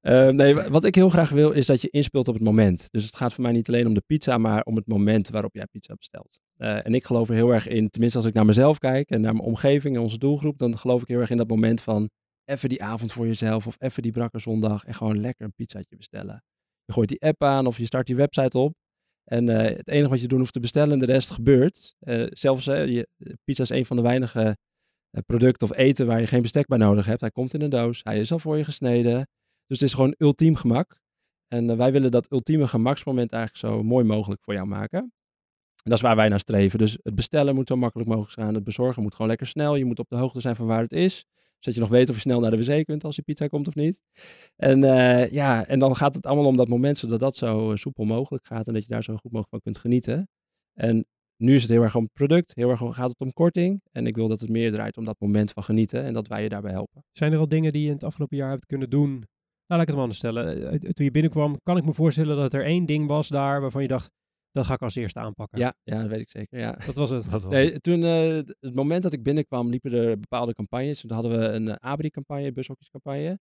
A: eh, nee, wa- wat ik heel graag wil, is dat je inspeelt op het moment. Dus het gaat voor mij niet alleen om de pizza, maar om het moment waarop jij pizza bestelt. Eh, en ik geloof er heel erg in, tenminste als ik naar mezelf kijk en naar mijn omgeving en onze doelgroep, dan geloof ik heel erg in dat moment van even die avond voor jezelf of even die brakke zondag en gewoon lekker een pizzaatje bestellen. Je gooit die app aan of je start die website op. En eh, het enige wat je doen hoeft te bestellen en de rest gebeurt. Eh, zelfs eh, je, pizza is een van de weinige producten of eten waar je geen bestek bij nodig hebt. Hij komt in een doos, hij is al voor je gesneden. Dus het is gewoon ultiem gemak. En wij willen dat ultieme gemaksmoment eigenlijk zo mooi mogelijk voor jou maken. En dat is waar wij naar streven. Dus het bestellen moet zo makkelijk mogelijk gaan. Het bezorgen moet gewoon lekker snel. Je moet op de hoogte zijn van waar het is. Zodat je nog weet of je snel naar de wc kunt als die pizza komt of niet. En, eh, ja, en dan gaat het allemaal om dat moment, zodat dat zo eh, soepel mogelijk gaat. En dat je daar zo goed mogelijk van kunt genieten. En nu is het heel erg om product. Heel erg om- gaat het om korting. En ik wil dat het meer draait om dat moment van genieten. En dat wij je daarbij helpen.
B: Zijn er al dingen die je in het afgelopen jaar hebt kunnen doen? Nou, laat ik het maar anders stellen. Eh, Toen je binnenkwam, kan ik me voorstellen dat er één ding was daar waarvan je dacht, dat ga ik als eerste aanpakken.
A: Ja, ja dat weet ik zeker. Ja.
B: Dat was het.
C: Wat was
A: Nee,
C: het?
A: toen, eh, het moment dat ik binnenkwam, liepen er bepaalde campagnes. Toen hadden we een eh, Abri-campagne, bushokjescampagne.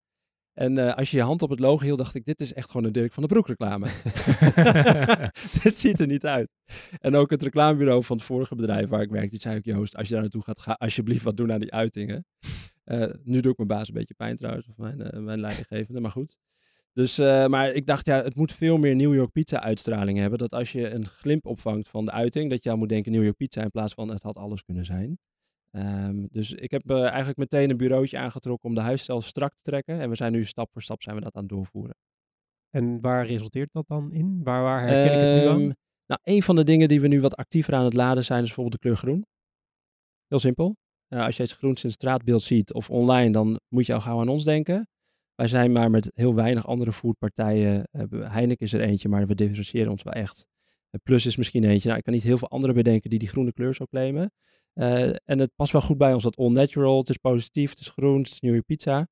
A: En eh, als je je hand op het logo hield, dacht ik, dit is echt gewoon een Dirk van de Broek reclame. dit ziet er niet uit. En ook het reclamebureau van het vorige bedrijf waar ik werkte, die zei ook, Joost, als je daar naartoe gaat, ga alsjeblieft wat doen aan die uitingen. Eh, nu doe ik mijn baas een beetje pijn trouwens, of mijn, mijn leidinggevende, maar goed. Dus, eh, maar ik dacht, ja, het moet veel meer New York Pizza uitstraling hebben. Dat als je een glimp opvangt van de uiting, dat je al moet denken New York Pizza in plaats van het had alles kunnen zijn. Ehm, dus ik heb eh, eigenlijk meteen een bureautje aangetrokken om de huisstijl strak te trekken. En we zijn nu stap voor stap zijn we dat aan het doorvoeren.
B: En waar resulteert dat dan in? Waar, waar herken ik het nu
A: Ehm,
B: aan?
A: Nou, een van de dingen die we nu wat actiever aan het laden zijn, is bijvoorbeeld de kleur groen. Heel simpel. Eh, als je iets groens in het straatbeeld ziet of online, dan moet je al gauw aan ons denken. Wij zijn maar met heel weinig andere foodpartijen. eh, Heineken is er eentje, maar we differentiëren ons wel echt. En Plus is misschien eentje. Nou, ik kan niet heel veel andere bedenken die die groene kleur zou claimen. Eh, en het past wel goed bij ons, dat all natural. Het is positief, het is groen, het is nieuwe pizza.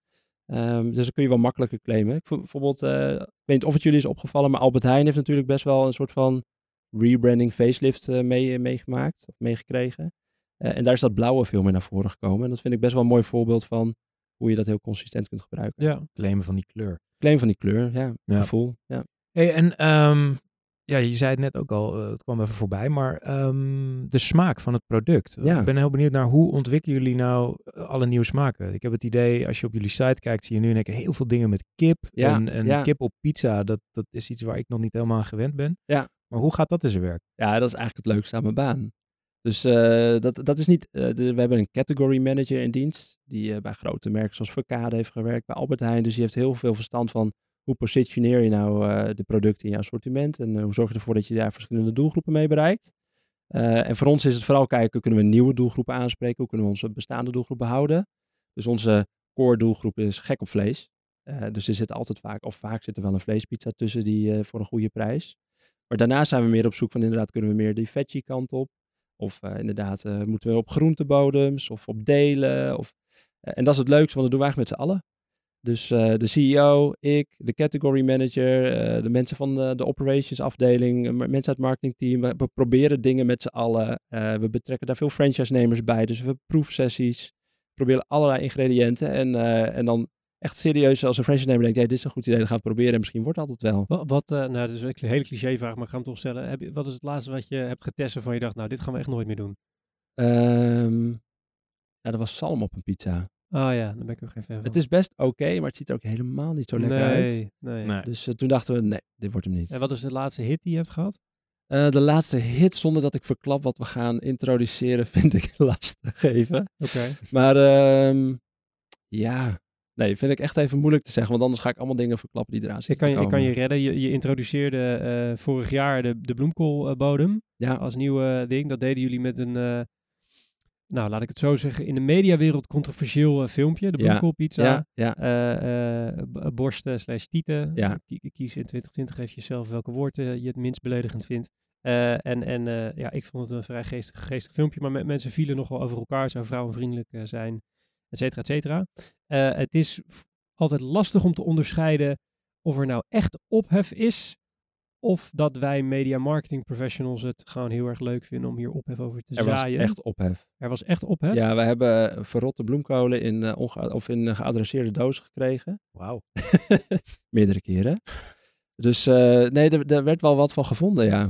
A: Ehm, dus dan kun je wel makkelijker claimen. Ik, bijvoorbeeld, ik weet niet of het jullie is opgevallen, maar Albert Heijn heeft natuurlijk best wel een soort van rebranding facelift mee, meegemaakt of meegekregen. en daar is dat blauwe veel meer naar voren gekomen. En dat vind ik best wel een mooi voorbeeld van hoe je dat heel consistent kunt gebruiken.
C: Ja, claimen van die kleur.
A: Claim van die kleur, ja. ja. Gevoel, ja.
C: Hey, en um, ja, je zei het net ook al, uh, het kwam even voorbij, maar um, de smaak van het product. Ja. Ik ben heel benieuwd naar hoe ontwikkelen jullie nou eh, alle nieuwe smaken? Ik heb het idee, als je op jullie site kijkt, zie je nu in één keer heel veel dingen met kip. Ja, en, en ja. kip op pizza, dat, dat is iets waar ik nog niet helemaal aan gewend ben.
A: Ja.
C: Maar hoe gaat dat in zijn werk?
A: Ja, dat is eigenlijk het leukste aan mijn baan. Dus uh, dat, dat is niet. De, we hebben een category manager in dienst. Die uh, bij grote merken zoals Verkade heeft gewerkt, bij Albert Heijn. Dus die heeft heel veel verstand van hoe positioneer je nou de producten in jouw assortiment. En hoe zorg je ervoor dat je daar verschillende doelgroepen mee bereikt. en voor ons is het vooral kijken, kunnen we nieuwe doelgroepen aanspreken? Hoe kunnen we onze bestaande doelgroep behouden? Dus onze core doelgroep is gek op vlees. dus er zit altijd vaak, of vaak zit er wel een vleespizza tussen die voor een goede prijs. Maar daarna zijn we meer op zoek van inderdaad, kunnen we meer die veggie kant op. Of uh, inderdaad, uh, moeten we op groentebodems of op delen. Of, uh, en dat is het leukste, want dat doen we eigenlijk met z'n allen. Dus de CEO, ik, de category manager, de mensen van de, de operations afdeling, mensen uit het marketingteam. We, proberen dingen met z'n allen. we betrekken daar veel franchise-nemers bij. Dus we proefsessies, proberen allerlei ingrediënten. En, en dan echt serieus als een franchise-nemer denkt, hey, dit is een goed idee, dan gaan we proberen en misschien wordt het altijd wel.
B: Wat, wat uh, nou, dat is een hele cliché vraag, maar ik ga hem toch stellen. Heb je, wat is het laatste wat je hebt getest van je dacht, nou, dit gaan we echt nooit meer doen?
A: Um, ja, dat was salm op een pizza.
B: Oh ja, dan ben ik ook geen fan van.
A: Het is best oké, okay, maar het ziet er ook helemaal niet zo lekker
B: nee,
A: uit.
B: Nee, nee.
A: Dus uh, toen dachten we, nee, dit wordt hem niet.
B: En wat is de laatste hit die je hebt gehad?
A: Uh, de laatste hit, zonder dat ik verklap wat we gaan introduceren, vind ik lastig geven.
B: Oké. Okay.
A: Maar um, ja, Nee, vind ik echt even moeilijk te zeggen, want anders ga ik allemaal dingen verklappen die eraan zitten
B: ik kan, je, ik kan je redden. Je, je introduceerde uh, vorig jaar de, de bloemkoolbodem
A: ja.
B: als nieuwe ding. Dat deden jullie met een, uh, nou laat ik het zo zeggen, in de mediawereld controversieel uh, filmpje. De bloemkoolpizza.
A: Ja,
B: borsten slash tieten.
A: Ja.
B: Kies in 2020 even jezelf welke woorden je het minst beledigend vindt. Uh, en en uh, ja, ik vond het een vrij geestig, geestig filmpje, maar mensen vielen nogal over elkaar, zou vrouwenvriendelijk uh, zijn et cetera, et cetera. Uh, het is altijd lastig om te onderscheiden of er nou echt ophef is of dat wij media marketing professionals het gewoon heel erg leuk vinden om hier ophef over te
A: er
B: zaaien.
A: Er was echt ophef.
B: Er was echt ophef?
A: Ja, we hebben verrotte bloemkolen in, uh, of in uh, geadresseerde dozen gekregen.
C: Wauw.
A: Meerdere keren. Dus uh, nee, er werd wel wat van gevonden, ja.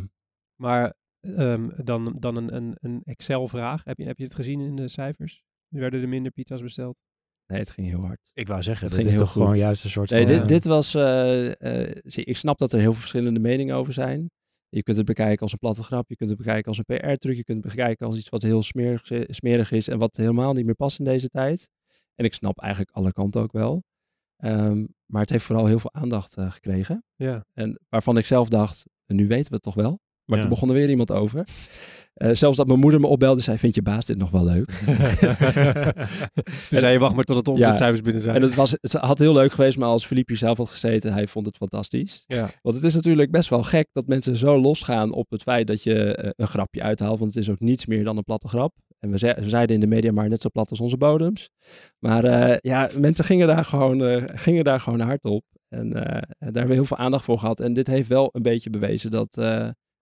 B: Maar um, dan, dan een, een, een Excel-vraag. Heb je, heb je het gezien in de cijfers? Werden er minder pizza's besteld?
A: Nee, het ging heel hard.
C: Ik wou zeggen, het ging is heel toch goed. gewoon juist een soort
A: nee,
C: van...
A: Dit, dit was... Uh, uh, zie, ik snap dat er heel veel verschillende meningen over zijn. Je kunt het bekijken als een platte grap. Je kunt het bekijken als een PR-truc. Je kunt het bekijken als iets wat heel smerig, smerig is en wat helemaal niet meer past in deze tijd. En ik snap eigenlijk alle kanten ook wel. Um, maar het heeft vooral heel veel aandacht uh, gekregen.
B: Ja.
A: En waarvan ik zelf dacht, nu weten we het toch wel. Maar ja. toen begon er weer iemand over. Uh, zelfs dat mijn moeder me opbelde zei, vind je baas dit nog wel leuk?
B: toen zei je, wacht maar tot het omzetcijfers ja, binnen zijn.
A: En het, was, het had heel leuk geweest, maar als Philippe zelf had gezeten, hij vond het fantastisch.
B: Ja.
A: Want het is natuurlijk best wel gek dat mensen zo losgaan op het feit dat je uh, een grapje uithaalt. Want het is ook niets meer dan een platte grap. En we, ze we zeiden in de media maar net zo plat als onze bodems. Maar uh, ja, mensen gingen daar gewoon, gingen daar gewoon hard op. En daar hebben we heel veel aandacht voor gehad. En dit heeft wel een beetje bewezen dat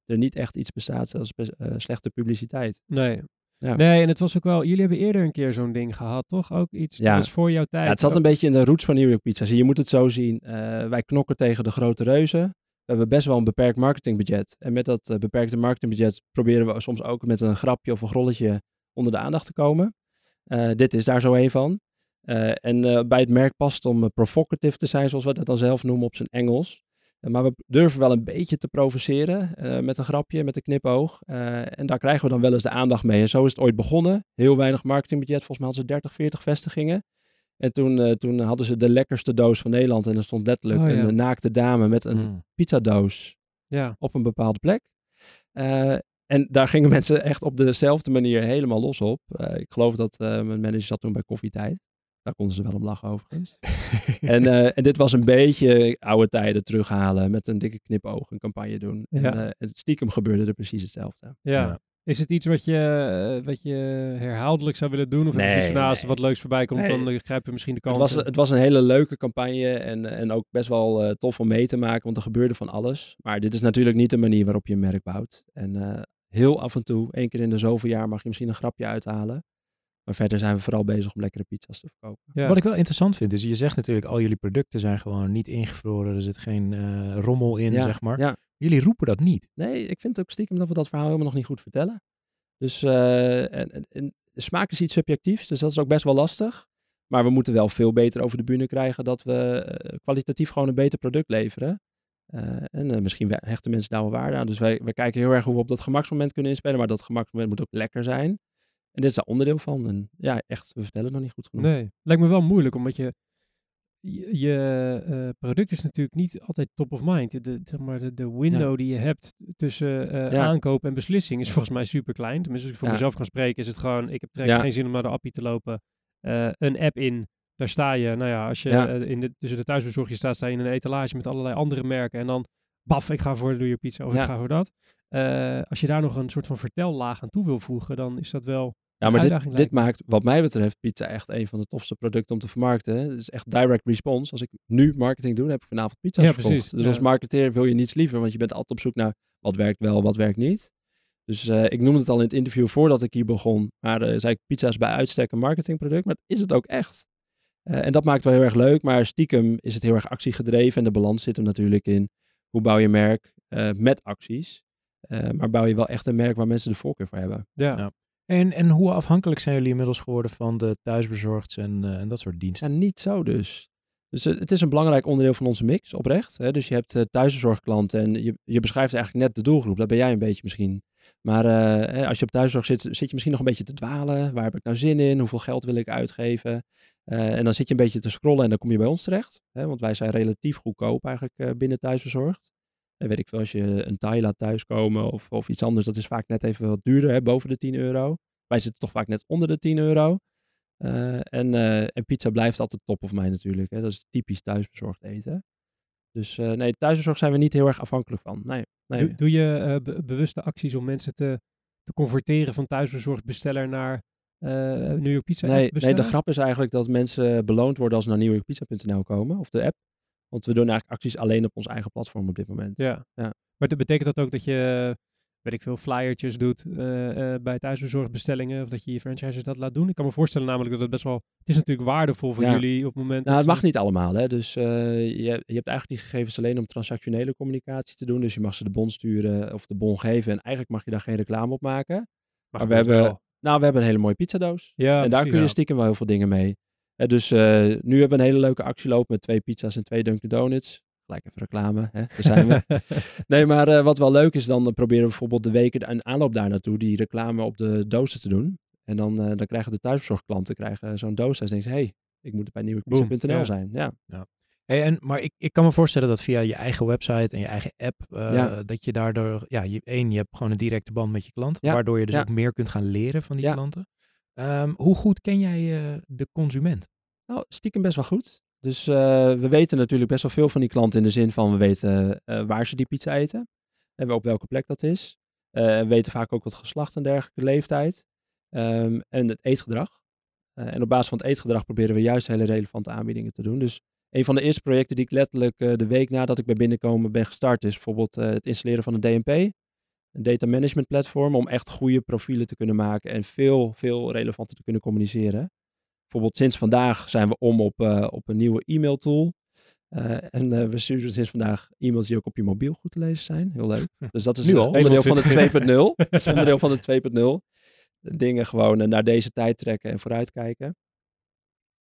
A: er niet echt iets bestaat zoals uh, slechte publiciteit.
B: Nee. Ja. Nee, en het was ook wel, jullie hebben eerder een keer zo'n ding gehad, toch? Ook iets
A: ja.
B: dat voor jouw tijd.
A: Ja, het zat een beetje in de roots van New York Pizza. Je moet het zo zien. Uh, wij knokken tegen de grote reuzen. We hebben best wel een beperkt marketingbudget. En met dat uh, beperkte marketingbudget proberen we soms ook met een grapje of een grolletje onder de aandacht te komen. Uh, dit is daar zo een van. en bij het merk past om provocative te zijn, zoals we dat dan zelf noemen op zijn Engels. Maar we durven wel een beetje te provoceren uh, met een grapje, met een knipoog. Uh, en daar krijgen we dan wel eens de aandacht mee. En zo is het ooit begonnen. Heel weinig marketingbudget. Volgens mij hadden ze 30, 40 vestigingen. En toen, uh, toen hadden ze de lekkerste doos van Nederland. En er stond letterlijk oh, ja. een naakte dame met een mm. pizzadoos
B: ja.
A: op een bepaalde plek. en daar gingen mensen echt op dezelfde manier helemaal los op. ik geloof dat mijn manager zat toen bij Koffietijd. Daar konden ze wel om lachen overigens. en, eh, en dit was een beetje oude tijden terughalen met een dikke knipoog, een campagne doen.
B: Ja.
A: En eh, het stiekem gebeurde er precies hetzelfde.
B: Ja.
C: Ja.
B: Is het iets wat je, eh, wat je herhaaldelijk zou willen doen? Of je
A: Nee,
B: van, nou, als er wat leuks voorbij komt,
A: Nee.
B: dan eh, grijpen we misschien de kans.
A: Het was, het was een hele leuke campagne en, en ook best wel eh, tof om mee te maken, want er gebeurde van alles. Maar dit is natuurlijk niet de manier waarop je een merk bouwt. En eh, heel af en toe, één keer in de zoveel jaar, mag je misschien een grapje uithalen. Maar verder zijn we vooral bezig om lekkere pizza's te verkopen.
B: Ja.
C: Wat ik wel interessant vind, is je zegt natuurlijk al jullie producten zijn gewoon niet ingevroren. Er zit geen eh, rommel in,
A: Ja,
C: zeg maar.
A: ja.
C: Jullie roepen dat niet.
A: Nee, ik vind ook stiekem dat we dat verhaal helemaal nog niet goed vertellen. Dus eh, en, en, en smaak is iets subjectiefs, dus dat is ook best wel lastig. Maar we moeten wel veel beter over de bühne krijgen dat we eh, kwalitatief gewoon een beter product leveren. Eh, en misschien hechten mensen daar wel waarde aan. Dus wij, wij kijken heel erg hoe we op dat gemaksmoment kunnen inspelen. Maar dat gemaksmoment moet ook lekker zijn. En dit is daar onderdeel van. En ja, echt, we vertellen het nog niet goed genoeg.
B: Nee, lijkt me wel moeilijk, omdat je je, je, eh, product is natuurlijk niet altijd top of mind. De, zeg maar, de, de window die je hebt tussen eh,
A: Ja.
B: aankoop en beslissing is volgens mij super klein. Tenminste, als ik voor
A: Ja.
B: mezelf kan spreken, is het gewoon, ik heb trek geen zin om naar de appie te lopen. Eh, een app in, daar sta je, nou ja, als je in de, tussen de thuisbezorgje staat, sta je in een etalage met allerlei andere merken. En dan, baf, ik ga voor de Doe Je Pizza of
A: Ja.
B: ik ga voor dat. Eh, als je daar nog een soort van vertellaag aan toe wil voegen, dan is dat wel...
A: Ja, maar dit, dit maakt wat mij betreft pizza echt een van de tofste producten om te vermarkten. Het is echt direct response. Als ik nu marketing doe, dan heb ik vanavond pizza's
B: Ja,
A: verkocht.
B: precies,
A: Dus
B: ja.
A: als marketeer wil je niets liever, want je bent altijd op zoek naar wat werkt wel, wat werkt niet. Dus eh, ik noemde het al in het interview voordat ik hier begon. Maar eh, zei ik, pizza is bij uitstek een marketingproduct, maar dat is het ook echt. En dat maakt het wel heel erg leuk, maar stiekem is het heel erg actiegedreven. En de balans zit hem natuurlijk in hoe bouw je een merk eh, met acties. Eh, maar bouw je wel echt een merk waar mensen de voorkeur voor hebben.
B: Ja.
C: Ja. En, en hoe afhankelijk zijn jullie inmiddels geworden van de thuisbezorgds en, eh, en dat soort diensten?
A: Ja, niet zo dus. Dus het, het is een belangrijk onderdeel van onze mix, oprecht. Dus je hebt eh, thuiszorgklanten en je, beschrijft eigenlijk net de doelgroep. Dat ben jij een beetje misschien. Maar eh, als je op thuiszorg zit, zit je misschien nog een beetje te dwalen. Waar heb ik nou zin in? Hoeveel geld wil ik uitgeven? Eh, en dan zit je een beetje te scrollen en dan kom je bij ons terecht. Want wij zijn relatief goedkoop eigenlijk eh, binnen thuisbezorgd. En weet ik veel, als je een Thai laat thuiskomen of, of iets anders, dat is vaak net even wat duurder, boven de 10 euro. Wij zitten toch vaak net onder de 10 euro. Eh, en, eh, en pizza blijft altijd top of mij natuurlijk. Hè? Dat is typisch thuisbezorgd eten. Dus eh, nee, thuisbezorgd zijn we niet heel erg afhankelijk van. Nee, nee.
B: Doe, doe je be- bewuste acties om mensen te, te converteren van thuisbezorgd besteller naar eh New York Pizza
A: nee, de grap is eigenlijk dat mensen beloond worden als ze naar newyorkpizza.nl komen, of de app. Want we doen eigenlijk acties alleen op ons eigen platform op dit moment.
B: Ja.
A: Ja.
B: Maar dat betekent dat ook dat je, weet ik veel, flyertjes doet eh, eh, bij thuisbezorgd bestellingen of dat je je franchises dat laat doen? Ik kan me voorstellen namelijk dat het best wel, het is natuurlijk waardevol voor
A: Ja.
B: jullie op het moment.
A: Nou, het mag niet allemaal. Hè? Dus eh, je, je hebt eigenlijk die gegevens alleen om transactionele communicatie te doen. Dus je mag ze de bon sturen of de bon geven. En eigenlijk mag je daar geen reclame op maken.
B: Maar
A: we hebben,
B: wel.
A: nou, we hebben een hele mooie pizzadoos.
B: Ja,
A: en daar kun je
B: Ja.
A: stiekem wel heel veel dingen mee. Hè, dus nu hebben we een hele leuke actie lopen met twee pizza's en twee Dunkin' Donuts. Gelijk even reclame, hè? daar zijn we. nee, maar eh, wat wel leuk is, dan eh, proberen we bijvoorbeeld de weken een aanloop daar naartoe die reclame op de dozen te doen. En dan, eh, dan krijgen de thuiszorgklanten krijgen zo'n doos. En denken ze, hey, ik moet bij nieuwpizza.nl
B: ja.
A: zijn. Ja.
C: Hey, en, maar ik, ik kan me voorstellen dat via je eigen website en je eigen app,
A: Ja.
C: dat je daardoor, ja, je, één, je hebt gewoon een directe band met je klant,
A: Ja,
C: waardoor je dus
A: ja.
C: ook meer kunt gaan leren van die
A: Ja.
C: klanten. Ehm, hoe goed ken jij de consument?
A: Nou, stiekem best wel goed. Dus eh, we weten natuurlijk best wel veel van die klanten in de zin van we weten eh, waar ze die pizza eten. En op welke plek dat is. Eh, we weten vaak ook wat geslacht en dergelijke leeftijd. Ehm, en het eetgedrag. En op basis van het eetgedrag proberen we juist hele relevante aanbiedingen te doen. Dus een van de eerste projecten die ik letterlijk de week nadat ik bij binnenkomen ben gestart is bijvoorbeeld het installeren van een DMP. Een data management platform om echt goede profielen te kunnen maken en veel, veel relevanter te kunnen communiceren. Bijvoorbeeld sinds vandaag zijn we om op, eh, op een nieuwe e-mail tool. Eh, en eh, we sturen sinds vandaag e-mails die ook op je mobiel goed te lezen zijn. Heel leuk. Dus dat is
C: Nu al?
A: onderdeel van de
C: 21.
A: 2.0. Dat is onderdeel van de 2.0. Dingen gewoon naar deze tijd trekken en vooruitkijken.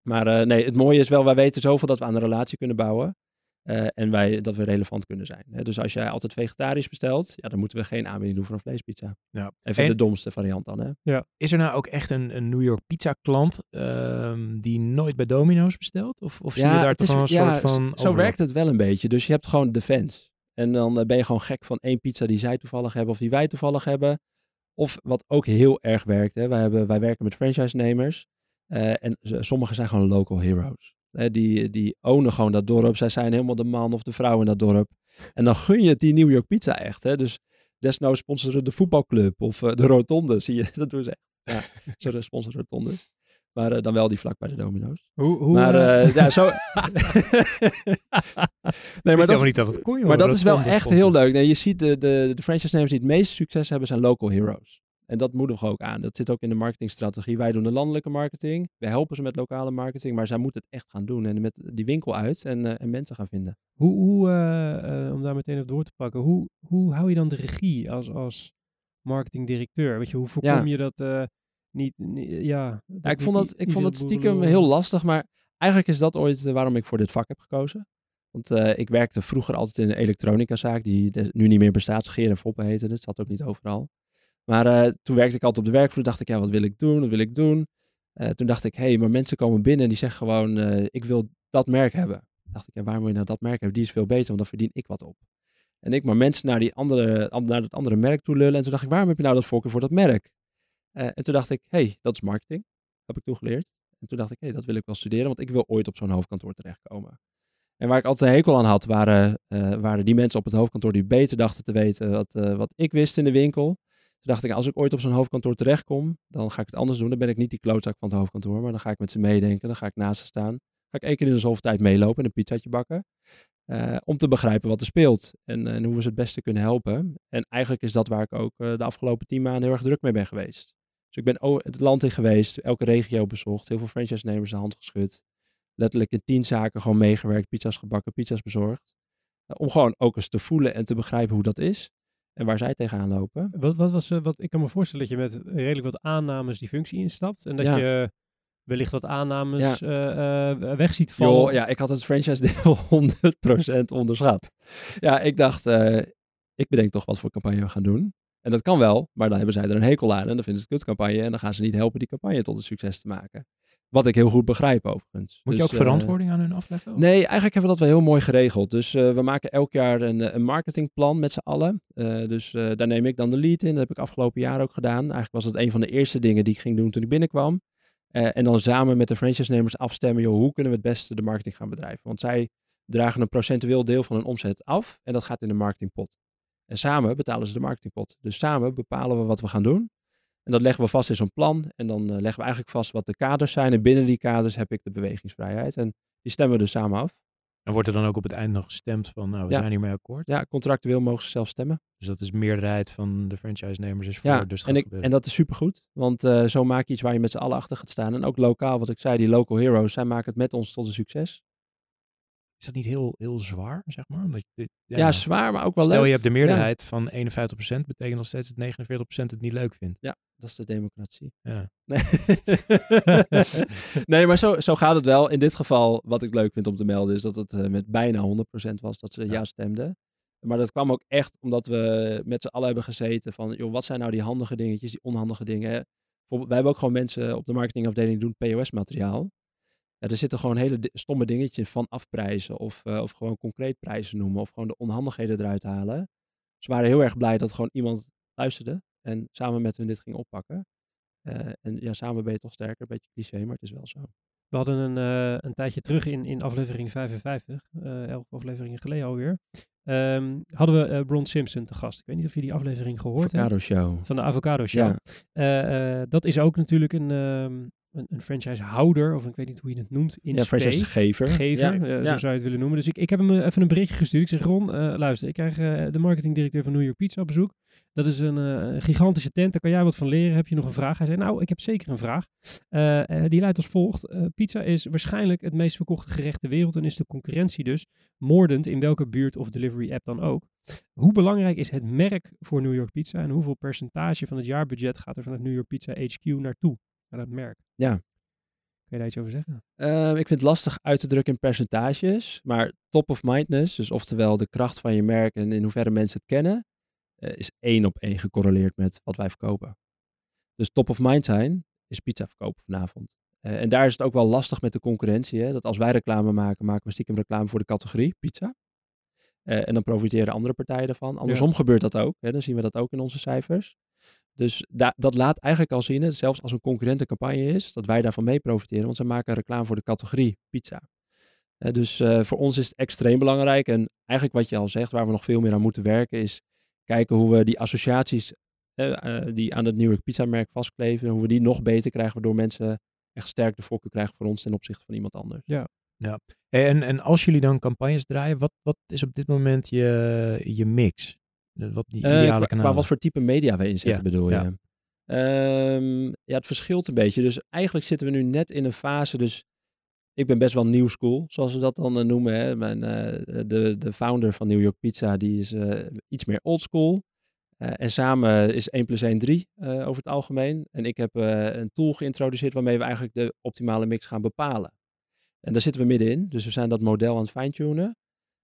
A: Maar nee, het mooie is wel, wij weten zoveel dat we aan een relatie kunnen bouwen. Eh, en wij, dat we relevant kunnen zijn. Hè? Dus als jij altijd vegetarisch bestelt, ja, dan moeten we geen aanbieding doen voor een vleespizza.
C: Ja.
A: Even
C: En-
A: de domste variant dan. Hè?
C: Is er nou ook echt een, een New York pizza klant ehm, die nooit bij Domino's bestelt? Of, of zie je daar toch
A: is-
C: een
A: ja,
C: soort van
A: Zo werkt het wel een beetje. Dus je hebt gewoon de fans. En dan eh, ben je gewoon gek van één pizza die zij toevallig hebben of die wij toevallig hebben. Of wat ook heel erg werkt. Hè. Wij, hebben, wij werken met franchise-nemers. Eh, en sommigen zijn gewoon local heroes. Die, die ownen gewoon dat dorp. Zij zijn helemaal de man of de vrouw in dat dorp. En dan gun je het die New York Pizza echt. Hè? Dus desnoods sponsoren de voetbalclub of eh, de rotonde. Zie je, dat doen ze echt. Ja, ze sponsoren rotondes. Maar eh, dan wel die vlak bij de domino's.
B: Hoe, hoe,
A: maar
B: eh,
A: ja, zo... nee, maar dat,
C: niet dat het kon, joh.
A: maar dat is wel
C: Rotonde
A: echt heel leuk. Nee, je ziet de, de, de franchise-nemers die het meeste succes hebben, zijn local heroes. En dat moedigen we ook aan. Dat zit ook in de marketingstrategie. Wij doen de landelijke marketing. We helpen ze met lokale marketing. Maar zij moeten het echt gaan doen. En met die winkel uit en, eh, en mensen gaan vinden.
B: Hoe, hoe eh, eh, om daar meteen op door te pakken, hoe, hoe hou je dan de regie als, als marketingdirecteur? Weet je, hoe voorkom
A: Ja.
B: je dat niet, niet- ja.
A: Ja, ik vond dat, ik vond dat stiekem heel lastig. Maar eigenlijk is dat ooit waarom ik voor dit vak heb gekozen. Want ik werkte vroeger altijd in een elektronicazaak. Die de- nu niet meer bestaat. Scheer en Foppen heette het. Het zat ook niet overal. Maar eh, toen werkte ik altijd op de werkvloer. dacht ik, ja, wat wil ik doen? Wat wil ik doen? Eh, toen dacht ik, hé, hey, maar mensen komen binnen en die zeggen gewoon, eh, ik wil dat merk hebben. dacht ik, ja, waarom wil je nou dat merk hebben? Die is veel beter, want dan verdien ik wat op. En ik maar mensen naar, die andere, an- naar dat andere merk toe lullen. En toen dacht ik, waarom heb je nou dat voorkeur voor dat merk? En toen dacht ik, hé, hey, dat is marketing. Heb ik toen geleerd. En toen dacht ik, hé, hey, dat wil ik wel studeren, want ik wil ooit op zo'n hoofdkantoor terechtkomen. En waar ik altijd een hekel aan had, waren, waren die mensen op het hoofdkantoor die beter dachten te weten wat, wat ik wist in de winkel. Toen dacht ik, als ik ooit op zo'n hoofdkantoor terechtkom, dan ga ik het anders doen. Dan ben ik niet die klootzak van het hoofdkantoor, maar dan ga ik met ze meedenken. Dan ga ik naast ze staan. Ga ik één keer in de zoveel tijd meelopen en een pizzaatje bakken. eh, om te begrijpen wat er speelt en, en hoe we ze het beste kunnen helpen. En eigenlijk is dat waar ik ook eh, de afgelopen tien maanden heel erg druk mee ben geweest. Dus ik ben het land in geweest, elke regio bezocht, heel veel franchise-nemers de hand geschud. Letterlijk in tien zaken gewoon meegewerkt, pizza's gebakken, pizza's bezorgd. Eh, om gewoon ook eens te voelen en te begrijpen hoe dat is. En waar zij tegenaan lopen.
B: Wat, wat was, eh, wat, ik kan me voorstellen dat je met redelijk wat aannames die functie instapt. En dat
A: Ja.
B: je wellicht wat aannames eh, eh, weg ziet vallen.
A: Joh, ja, ik had het franchise deel 100% onderschat. Ja, ik dacht, ik bedenk toch wat voor campagne we gaan doen. En dat kan wel, maar dan hebben zij er een hekel aan en dan vinden ze het kutcampagne en dan gaan ze niet helpen die campagne tot een succes te maken. Wat ik heel goed begrijp overigens.
C: Moet je
A: Dus,
C: ook
A: eh,
C: verantwoording aan hun afleggen? of?
A: Nee, eigenlijk hebben we dat wel heel mooi geregeld. Dus eh, we maken elk jaar een, eh, een marketingplan met z'n allen. Dus daar neem ik dan de lead in. Dat heb ik afgelopen jaar ook gedaan. Eigenlijk was dat een van de eerste dingen die ik ging doen toen ik binnenkwam. En dan samen met de franchise-nemers afstemmen, joh, hoe kunnen we het beste de marketing gaan bedrijven? Want zij dragen een procentueel deel van hun omzet af en dat gaat in de marketingpot. En samen betalen ze de marketingpot. Dus samen bepalen we wat we gaan doen. En dat leggen we vast in zo'n plan. En dan eh, leggen we eigenlijk vast wat de kaders zijn. En binnen die kaders heb ik de bewegingsvrijheid. En die stemmen we dus samen af.
C: En wordt er dan ook op het eind nog gestemd van, nou, we
A: Ja.
C: zijn hiermee akkoord.
A: Ja, contractueel mogen ze zelf stemmen.
C: Dus dat is meerderheid van de franchise-nemers is voor,
A: Ja,
C: dus
A: en, ik, en dat is supergoed. Want eh, zo maak je iets waar je met z'n allen achter gaat staan. En ook lokaal, wat ik zei, die local heroes, zij maken het met ons tot een succes.
C: Is dat niet heel, heel zwaar, zeg maar? Omdat je dit,
A: Ja, zwaar, maar ook wel
C: Stel
A: leuk.
C: je hebt de meerderheid van 51%, betekent nog steeds dat 49% het niet leuk vindt.
A: Dat is de democratie.
C: Ja.
A: Nee, nee maar zo, zo gaat het wel. In dit geval, wat ik leuk vind om te melden, is dat het eh, met bijna 100% was dat ze ja.
C: Ja.
A: stemden. Maar dat kwam ook echt omdat we met z'n allen hebben gezeten van, joh, wat zijn nou die handige dingetjes, die onhandige dingen. Bijvoorbeeld, wij hebben ook gewoon mensen op de marketingafdeling doen POS-materiaal. Ja, er zitten gewoon hele stomme dingetjes van afprijzen of, eh, of gewoon concreet prijzen noemen of gewoon de onhandigheden eruit halen. Ze waren heel erg blij dat gewoon iemand luisterde en samen met hun dit ging oppakken. Eh, en ja, samen ben je toch sterker. Een beetje cliché, maar het is wel zo.
B: We hadden een, eh, een tijdje terug in, in aflevering 55, eh elf afleveringen geleden alweer, ehm, hadden we eh Bron Simpson te gast. Ik weet niet of je die aflevering gehoord
A: Avocado
B: hebt.
A: Show.
B: Van de Avocado Show.
A: Ja.
B: Dat is ook natuurlijk een, ehm, een, een franchisehouder, of ik weet niet hoe je het noemt, in
A: Ja, franchisegever.
B: Gever,
A: Ja,
B: eh, zo
A: ja.
B: zou je het willen noemen. Dus ik, ik heb hem eh, even een berichtje gestuurd. Ik zeg, Ron, eh, luister, ik krijg de marketingdirecteur van New York Pizza op bezoek. Dat is een eh, gigantische tent, daar kan jij wat van leren. Heb je nog een vraag? Hij zei, nou, ik heb zeker een vraag. Eh, eh, die luidt als volgt. Pizza is waarschijnlijk het meest verkochte gerecht ter wereld en is de concurrentie dus moordend in welke buurt of delivery app dan ook. Hoe belangrijk is het merk voor New York Pizza en hoeveel percentage van het jaarbudget gaat er vanuit New York Pizza HQ naartoe? Naar dat merk.
A: Ja.
B: Kun je daar iets over zeggen?
A: Ehm, ik vind het lastig uit te drukken in percentages. Maar top of mindness, dus oftewel de kracht van je merk en in hoeverre mensen het kennen, eh, is één op één gecorreleerd met wat wij verkopen. Dus top of mind zijn is pizza verkopen vanavond. Eh, en daar is het ook wel lastig met de concurrentie. Hè? Dat als wij reclame maken, maken we stiekem reclame voor de categorie pizza. Eh, en dan profiteren andere partijen ervan. Andersom gebeurt dat ook. Hè, dan zien we dat ook in onze cijfers. Dus da- dat laat eigenlijk al zien, hè, zelfs als een concurrentencampagne is, dat wij daarvan mee profiteren. Want ze maken reclame voor de categorie pizza. Eh, dus eh, voor ons is het extreem belangrijk. En eigenlijk wat je al zegt, waar we nog veel meer aan moeten werken, is kijken hoe we die associaties die aan het York Pizza merk vastkleven, hoe we die nog beter krijgen, waardoor mensen echt sterk de voorkeur krijgen voor ons ten opzichte van iemand anders.
C: En, en als jullie dan campagnes draaien, wat, wat is op dit moment je, je mix? De- Wat die
A: Eh, qua, wat voor type media we inzetten,
C: Ja,
A: bedoel je?
C: ja.
A: Ehm, ja, het verschilt een beetje. Dus eigenlijk zitten we nu net in een fase. Dus ik ben best wel new school, zoals we dat dan eh, noemen. Hè. Mijn, eh, de, de founder van New York Pizza, die is eh, iets meer old school. Eh, en samen is 1 plus 1 3 eh, over het algemeen. En ik heb eh, een tool geïntroduceerd waarmee we eigenlijk de optimale mix gaan bepalen. En daar zitten we middenin. Dus we zijn dat model aan het fine-tunen.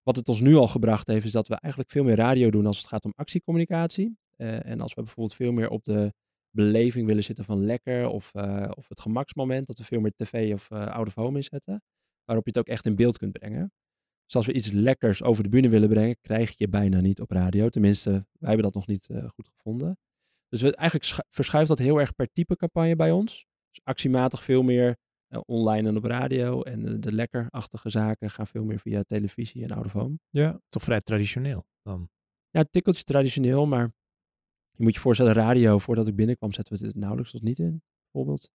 A: Wat het ons nu al gebracht heeft, is dat we eigenlijk veel meer radio doen als het gaat om actiecommunicatie. Eh, en als we bijvoorbeeld veel meer op de beleving willen zitten van lekker of, eh, of het gemaksmoment, dat we veel meer tv of uh, out of home inzetten, waarop je het ook echt in beeld kunt brengen. Dus als we iets lekkers over de bühne willen brengen, krijg je bijna niet op radio. Tenminste, wij hebben dat nog niet goed gevonden. Dus we, eigenlijk verschuift dat heel erg per type campagne bij ons. Dus actiematig veel meer online en op radio. En uh, de lekkerachtige zaken gaan veel meer via televisie en out of home.
C: Ja. Toch vrij traditioneel dan?
A: Ja, een tikkeltje traditioneel, maar je moet je voorstellen, radio, voordat ik binnenkwam, zetten we het nauwelijks tot niet in, bijvoorbeeld.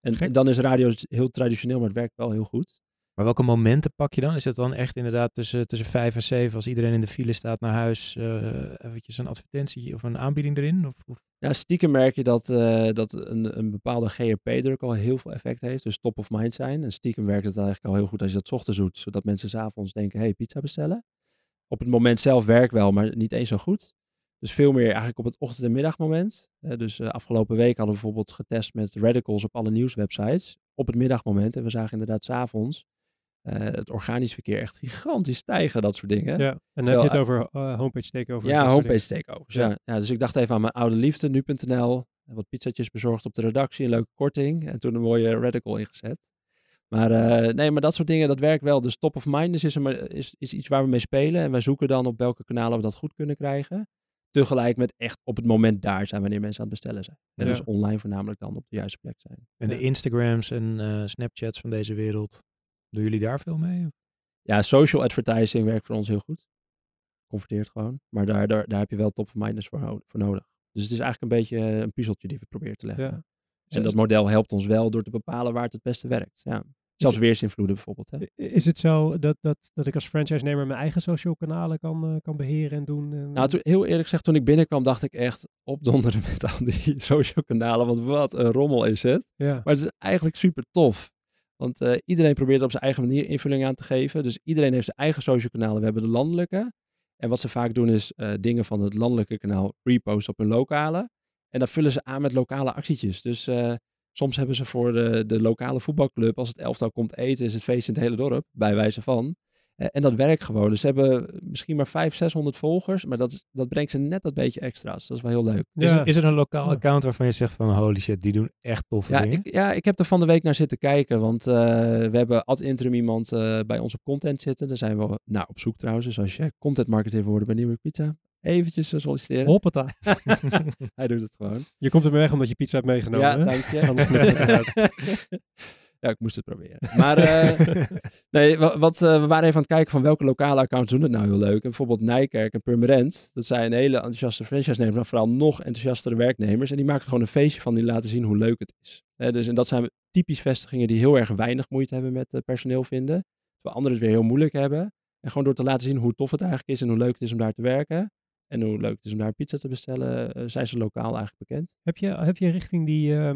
A: En, en dan is radio heel traditioneel, maar het werkt wel heel goed.
C: Maar welke momenten pak je dan? Is het dan echt inderdaad tussen, tussen vijf en zeven, als iedereen in de file staat naar huis, uh, eventjes een advertentie of een aanbieding erin? Of, of?
A: Ja, stiekem merk je dat, uh, dat een, een bepaalde GRP-druk al heel veel effect heeft, dus top of mind zijn. En stiekem werkt het eigenlijk al heel goed als je dat ochtends doet, zodat mensen s'avonds denken, hey, pizza bestellen. Op het moment zelf werkt wel, maar niet eens zo goed. Dus veel meer eigenlijk op het ochtend- en middagmoment. Uh, dus afgelopen week hadden we bijvoorbeeld getest met radicals op alle nieuwswebsites. Op het middagmoment. En we zagen inderdaad s'avonds uh, het organisch verkeer echt gigantisch stijgen, dat soort dingen.
B: Ja, en dan Terwijl, heb je het over uh, homepage takeovers.
A: Ja, homepage takeovers. Ja. Ja. dus ik dacht even aan mijn oude liefde, nu.nl. Wat pizzatjes bezorgd op de redactie, een leuke korting. En toen een mooie radical ingezet. Maar uh, nee, maar dat soort dingen, dat werkt wel. Dus top of mind is, is, is iets waar we mee spelen. En wij zoeken dan op welke kanalen we dat goed kunnen krijgen tegelijk met echt op het moment daar zijn wanneer mensen aan het bestellen zijn. En ja. dus online voornamelijk dan op de juiste plek zijn.
C: En de. Instagrams en uh, Snapchats van deze wereld, doen jullie daar veel mee?
A: Ja, social advertising werkt voor ons heel goed. Converteert gewoon. Maar daar, daar, daar heb je wel top of minders voor, voor nodig. Dus het is eigenlijk een beetje een puzzeltje die we proberen te leggen. Ja. En dat model helpt ons wel door te bepalen waar het het beste werkt. Ja. Zelfs weersinvloeden bijvoorbeeld. Hè.
B: Is het zo dat, dat, dat ik als franchise-nemer mijn eigen social kanalen kan, uh, kan beheren en doen? En...
A: Nou, toen, heel eerlijk gezegd, toen ik binnenkwam, dacht ik echt opdonderen met al die social kanalen. Want wat een rommel is het.
B: Ja.
A: Maar het is eigenlijk super tof. Want uh, iedereen probeert op zijn eigen manier invulling aan te geven. Dus iedereen heeft zijn eigen social kanalen. We hebben de landelijke. En wat ze vaak doen is uh, dingen van het landelijke kanaal reposten op hun lokale. En dan vullen ze aan met lokale actietjes. Dus uh, soms hebben ze voor de, de lokale voetbalclub, als het elftal komt eten, is het feest in het hele dorp, bij wijze van. Uh, en dat werkt gewoon. Dus ze hebben misschien maar 500, 600 volgers, maar dat, is, dat brengt ze net dat beetje extra's. Dat is wel heel leuk.
C: Ja. Is, is er een lokaal account waarvan je zegt van holy shit, die doen echt toffe
A: ja,
C: dingen?
A: Ik, ja, ik heb er van de week naar zitten kijken, want uh, we hebben ad interim iemand uh, bij ons op content zitten. Daar zijn we nou, op zoek trouwens. Dus als je content marketeer wil worden bij New York Pizza, eventjes solliciteren.
B: Hoppata.
A: Hij doet het gewoon.
B: Je komt er mee weg omdat je pizza hebt meegenomen.
A: Ja,
B: hè?
A: dank je. Anders het. ja, ik moest het proberen. Maar uh, nee, wat, wat uh, we waren even aan het kijken van welke lokale accounts doen het nou heel leuk. En bijvoorbeeld Nijkerk en Purmerend. Dat zijn hele enthousiaste franchise-nemers, maar vooral nog enthousiastere werknemers. En die maken er gewoon een feestje van, die laten zien hoe leuk het is. Dus, en dat zijn typisch vestigingen die heel erg weinig moeite hebben met uh, personeel vinden. Terwijl anderen het weer heel moeilijk hebben. En gewoon door te laten zien hoe tof het eigenlijk is en hoe leuk het is om daar te werken. En hoe leuk het is om daar pizza te bestellen, uh, zijn ze lokaal eigenlijk bekend.
B: Heb je, heb je richting die, uh,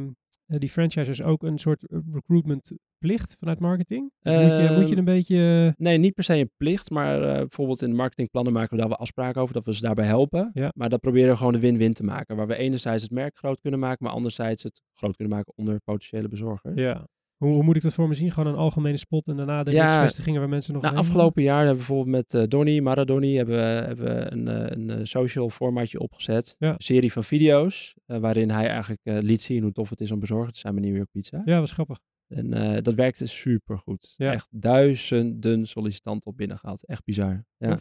B: die franchisers ook een soort recruitment plicht vanuit marketing? Dus uh, moet, je, moet je een beetje...
A: Nee, niet per se een plicht, maar uh, bijvoorbeeld in de marketingplannen maken we daar wel afspraken over, dat we ze daarbij helpen.
B: Ja.
A: Maar dat proberen we gewoon de win-win te maken, waar we enerzijds het merk groot kunnen maken, maar anderzijds het groot kunnen maken onder potentiële bezorgers.
B: Ja. Hoe, hoe, moet ik dat voor me zien? Gewoon een algemene spot en daarna de
A: ja,
B: vestigingen waar mensen nog
A: nou, afgelopen jaar hebben we bijvoorbeeld met uh, Donny, Maradoni, hebben we, hebben we een, een, een social formatje opgezet.
B: Ja.
A: Een serie van video's, uh, waarin hij eigenlijk uh, liet zien hoe tof het is om bezorgd te zijn bij New York Pizza.
B: Ja, was grappig.
A: En uh, dat werkte super goed.
B: Ja.
A: Echt duizenden sollicitanten op binnen gehad. Echt bizar. Ja.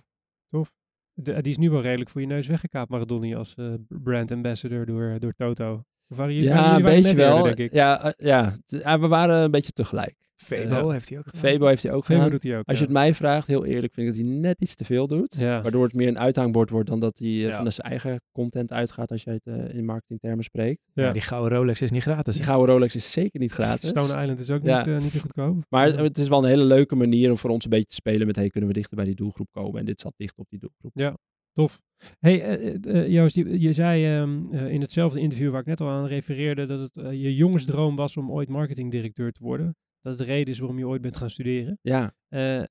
B: De- die is nu wel redelijk voor je neus weggekaapt, Maradoni, als eh, brand ambassador door, door Toto. Waren
A: Ja, een beetje
B: eerder,
A: wel.
B: denk ik.
A: Ja, eh, ja, ja, we waren een beetje tegelijk.
C: Febo
B: Ja.
C: heeft hij ook gedaan.
A: Febo heeft hij ook
B: Febo
A: gedaan.
B: doet hij ook.
A: Als je
B: ja.
A: het mij vraagt, heel eerlijk, vind ik dat hij net iets te veel doet.
B: Ja.
A: Waardoor het meer een uithangbord wordt dan dat hij eh,
C: Ja.
A: van zijn eigen content uitgaat als je het eh, in marketingtermen spreekt.
B: Ja.
C: Ja, die gouden Rolex is niet gratis.
A: Die gouden Rolex is zeker niet gratis.
B: Stone Island is ook
A: Ja.
B: niet, niet te goedkoop.
A: Maar het is wel een hele leuke manier om voor ons een beetje te spelen met hey, kunnen we dichter bij die doelgroep komen? En dit zat dicht op die doelgroep.
B: Tof. Hey, eh, eh, eh, Joost, je, je zei ehm, eh, in hetzelfde interview waar ik net al aan refereerde dat het je jongensdroom was om ooit marketingdirecteur te worden. Dat het de reden is waarom je ooit bent gaan studeren.
A: Ja,